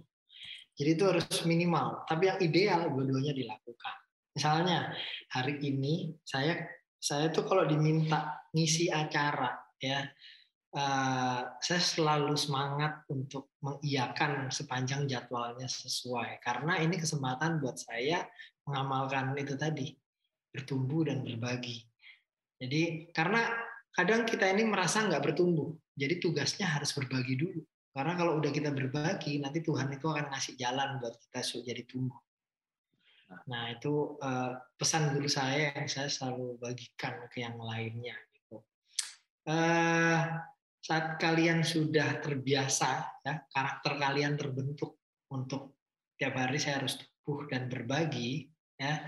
Jadi itu harus minimal. Tapi yang ideal dua-duanya dilakukan. Misalnya hari ini saya saya tuh kalau diminta ngisi acara ya uh, saya selalu semangat untuk mengiyakan sepanjang jadwalnya sesuai. Karena ini kesempatan buat saya mengamalkan itu tadi bertumbuh dan berbagi. Jadi karena kadang kita ini merasa nggak bertumbuh jadi tugasnya harus berbagi dulu. Karena kalau udah kita berbagi, nanti Tuhan itu akan ngasih jalan buat kita jadi tumbuh. Nah itu uh, pesan guru saya yang saya selalu bagikan ke yang lainnya. Gitu. Uh, saat kalian sudah terbiasa, ya karakter kalian terbentuk untuk tiap hari saya harus tumbuh dan berbagi, ya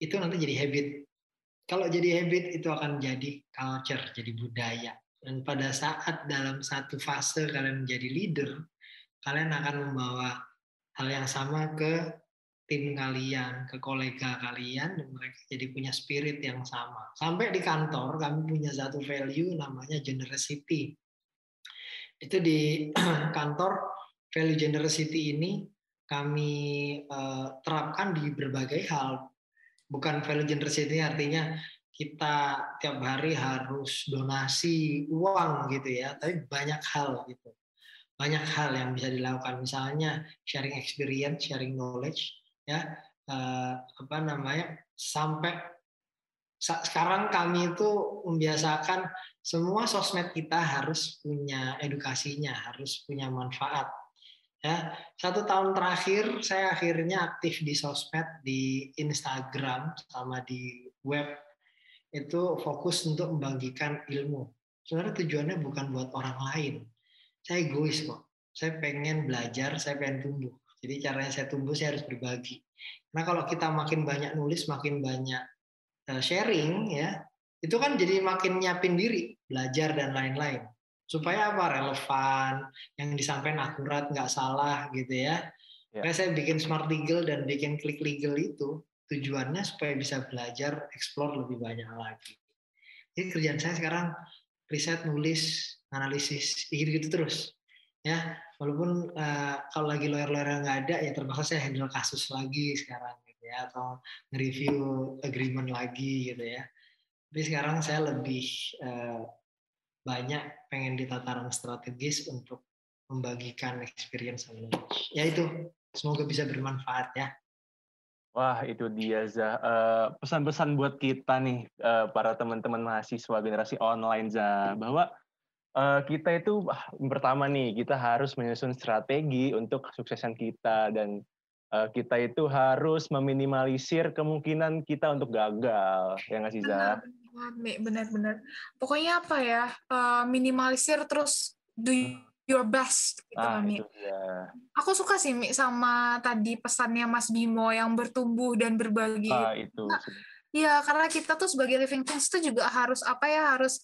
itu nanti jadi habit. Kalau jadi habit itu akan jadi culture, jadi budaya. Dan pada saat dalam satu fase kalian menjadi leader, kalian akan membawa hal yang sama ke tim kalian, ke kolega kalian, dan mereka jadi punya spirit yang sama. Sampai di kantor kami punya satu value namanya generosity. Itu di kantor value generosity ini kami uh, terapkan di berbagai hal. Bukan value generosity artinya kita tiap hari harus donasi uang gitu ya, tapi banyak hal gitu. Banyak hal yang bisa dilakukan, misalnya sharing experience, sharing knowledge, ya, uh, apa namanya, sampai sekarang kami itu membiasakan semua sosmed kita harus punya edukasinya, harus punya manfaat. Ya, satu tahun terakhir saya akhirnya aktif di sosmed di Instagram sama di web itu fokus untuk membagikan ilmu. Sebenarnya tujuannya bukan buat orang lain. Saya egois kok. Saya pengen belajar, saya pengen tumbuh. Jadi caranya saya tumbuh saya harus berbagi. Nah kalau kita makin banyak nulis, makin banyak eh, sharing ya, itu kan jadi makin nyiapin diri, belajar dan lain-lain supaya apa relevan yang disampaikan akurat nggak salah gitu ya. ya. saya bikin smart legal dan bikin klik legal itu tujuannya supaya bisa belajar explore lebih banyak lagi. Jadi kerjaan saya sekarang riset, nulis, analisis, gitu, gitu terus. Ya, walaupun uh, kalau lagi lawyer-lawyer nggak ada ya terpaksa saya handle kasus lagi sekarang gitu ya atau nge-review agreement lagi gitu ya. Tapi sekarang saya lebih uh, banyak pengen di tataran strategis untuk membagikan experience knowledge. Ya itu, semoga bisa bermanfaat ya. Wah itu dia Zah. Uh, pesan-pesan buat kita nih uh, para teman-teman mahasiswa generasi online Zah bahwa uh, kita itu uh, pertama nih kita harus menyusun strategi untuk kesuksesan kita dan uh, kita itu harus meminimalisir kemungkinan kita untuk gagal ya nggak sih Zah? benar-benar. Pokoknya apa ya, uh, minimalisir terus do your best gitu ah, Mi. Aku suka sih Mi sama tadi pesannya Mas Bimo yang bertumbuh dan berbagi. Ah, itu. Nah, ya karena kita tuh sebagai living things itu juga harus apa ya harus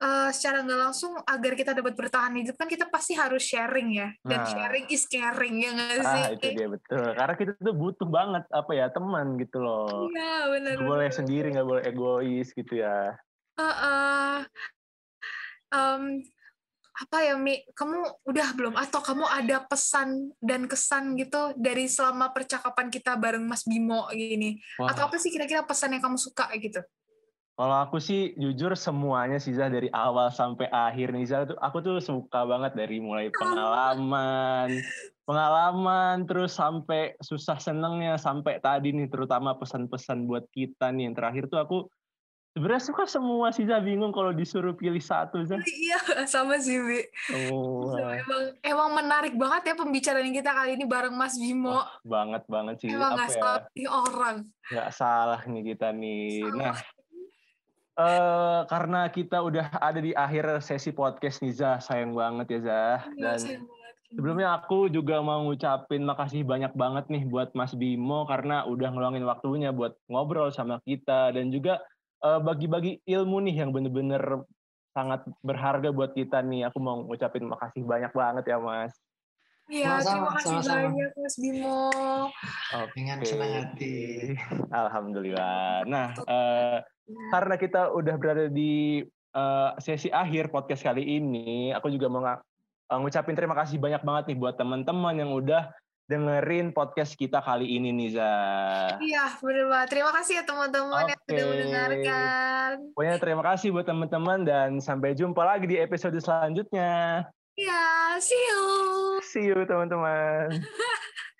uh, secara nggak langsung agar kita dapat bertahan hidup kan kita pasti harus sharing ya dan nah. sharing is caring ya nggak sih? Ah itu dia betul karena kita tuh butuh banget apa ya teman gitu loh. Iya benar. Gak boleh sendiri nggak boleh egois gitu ya. Uh, uh, um, apa ya Mi? Kamu udah belum atau kamu ada pesan dan kesan gitu dari selama percakapan kita bareng Mas Bimo gini? Wah. Atau apa sih kira-kira pesan yang kamu suka gitu? Kalau aku sih jujur semuanya sih Zah dari awal sampai akhir nih Zah tuh aku tuh suka banget dari mulai pengalaman, pengalaman terus sampai susah senengnya sampai tadi nih terutama pesan-pesan buat kita nih yang terakhir tuh aku sebenarnya suka semua sih Zah bingung kalau disuruh pilih satu Zah. Iya sama sih Bi. Oh. Emang emang menarik banget ya pembicaraan kita kali ini bareng Mas Bimo. Oh, banget banget sih. Emang nggak ya? salah orang. Nggak salah nih kita nih. Salah. Nah uh, karena kita udah ada di akhir sesi podcast nih Zah, sayang banget ya Zah. Iya, Dan sebelumnya aku juga mau ngucapin makasih banyak banget nih buat Mas Bimo karena udah ngeluangin waktunya buat ngobrol sama kita dan juga bagi-bagi ilmu nih yang bener-bener sangat berharga buat kita nih. Aku mau ngucapin makasih banyak banget ya Mas. Iya, terima kasih sama, banyak Mas Bimo. Oh, dengan senang hati. Alhamdulillah. Nah, uh, karena kita udah berada di uh, sesi akhir podcast kali ini, aku juga mau ng ngucapin terima kasih banyak banget nih buat teman-teman yang udah dengerin podcast kita kali ini Niza. Iya, benar banget. Terima kasih ya teman-teman okay. yang sudah mendengarkan. Pokoknya terima kasih buat teman-teman dan sampai jumpa lagi di episode selanjutnya. Iya, see you. See you teman-teman.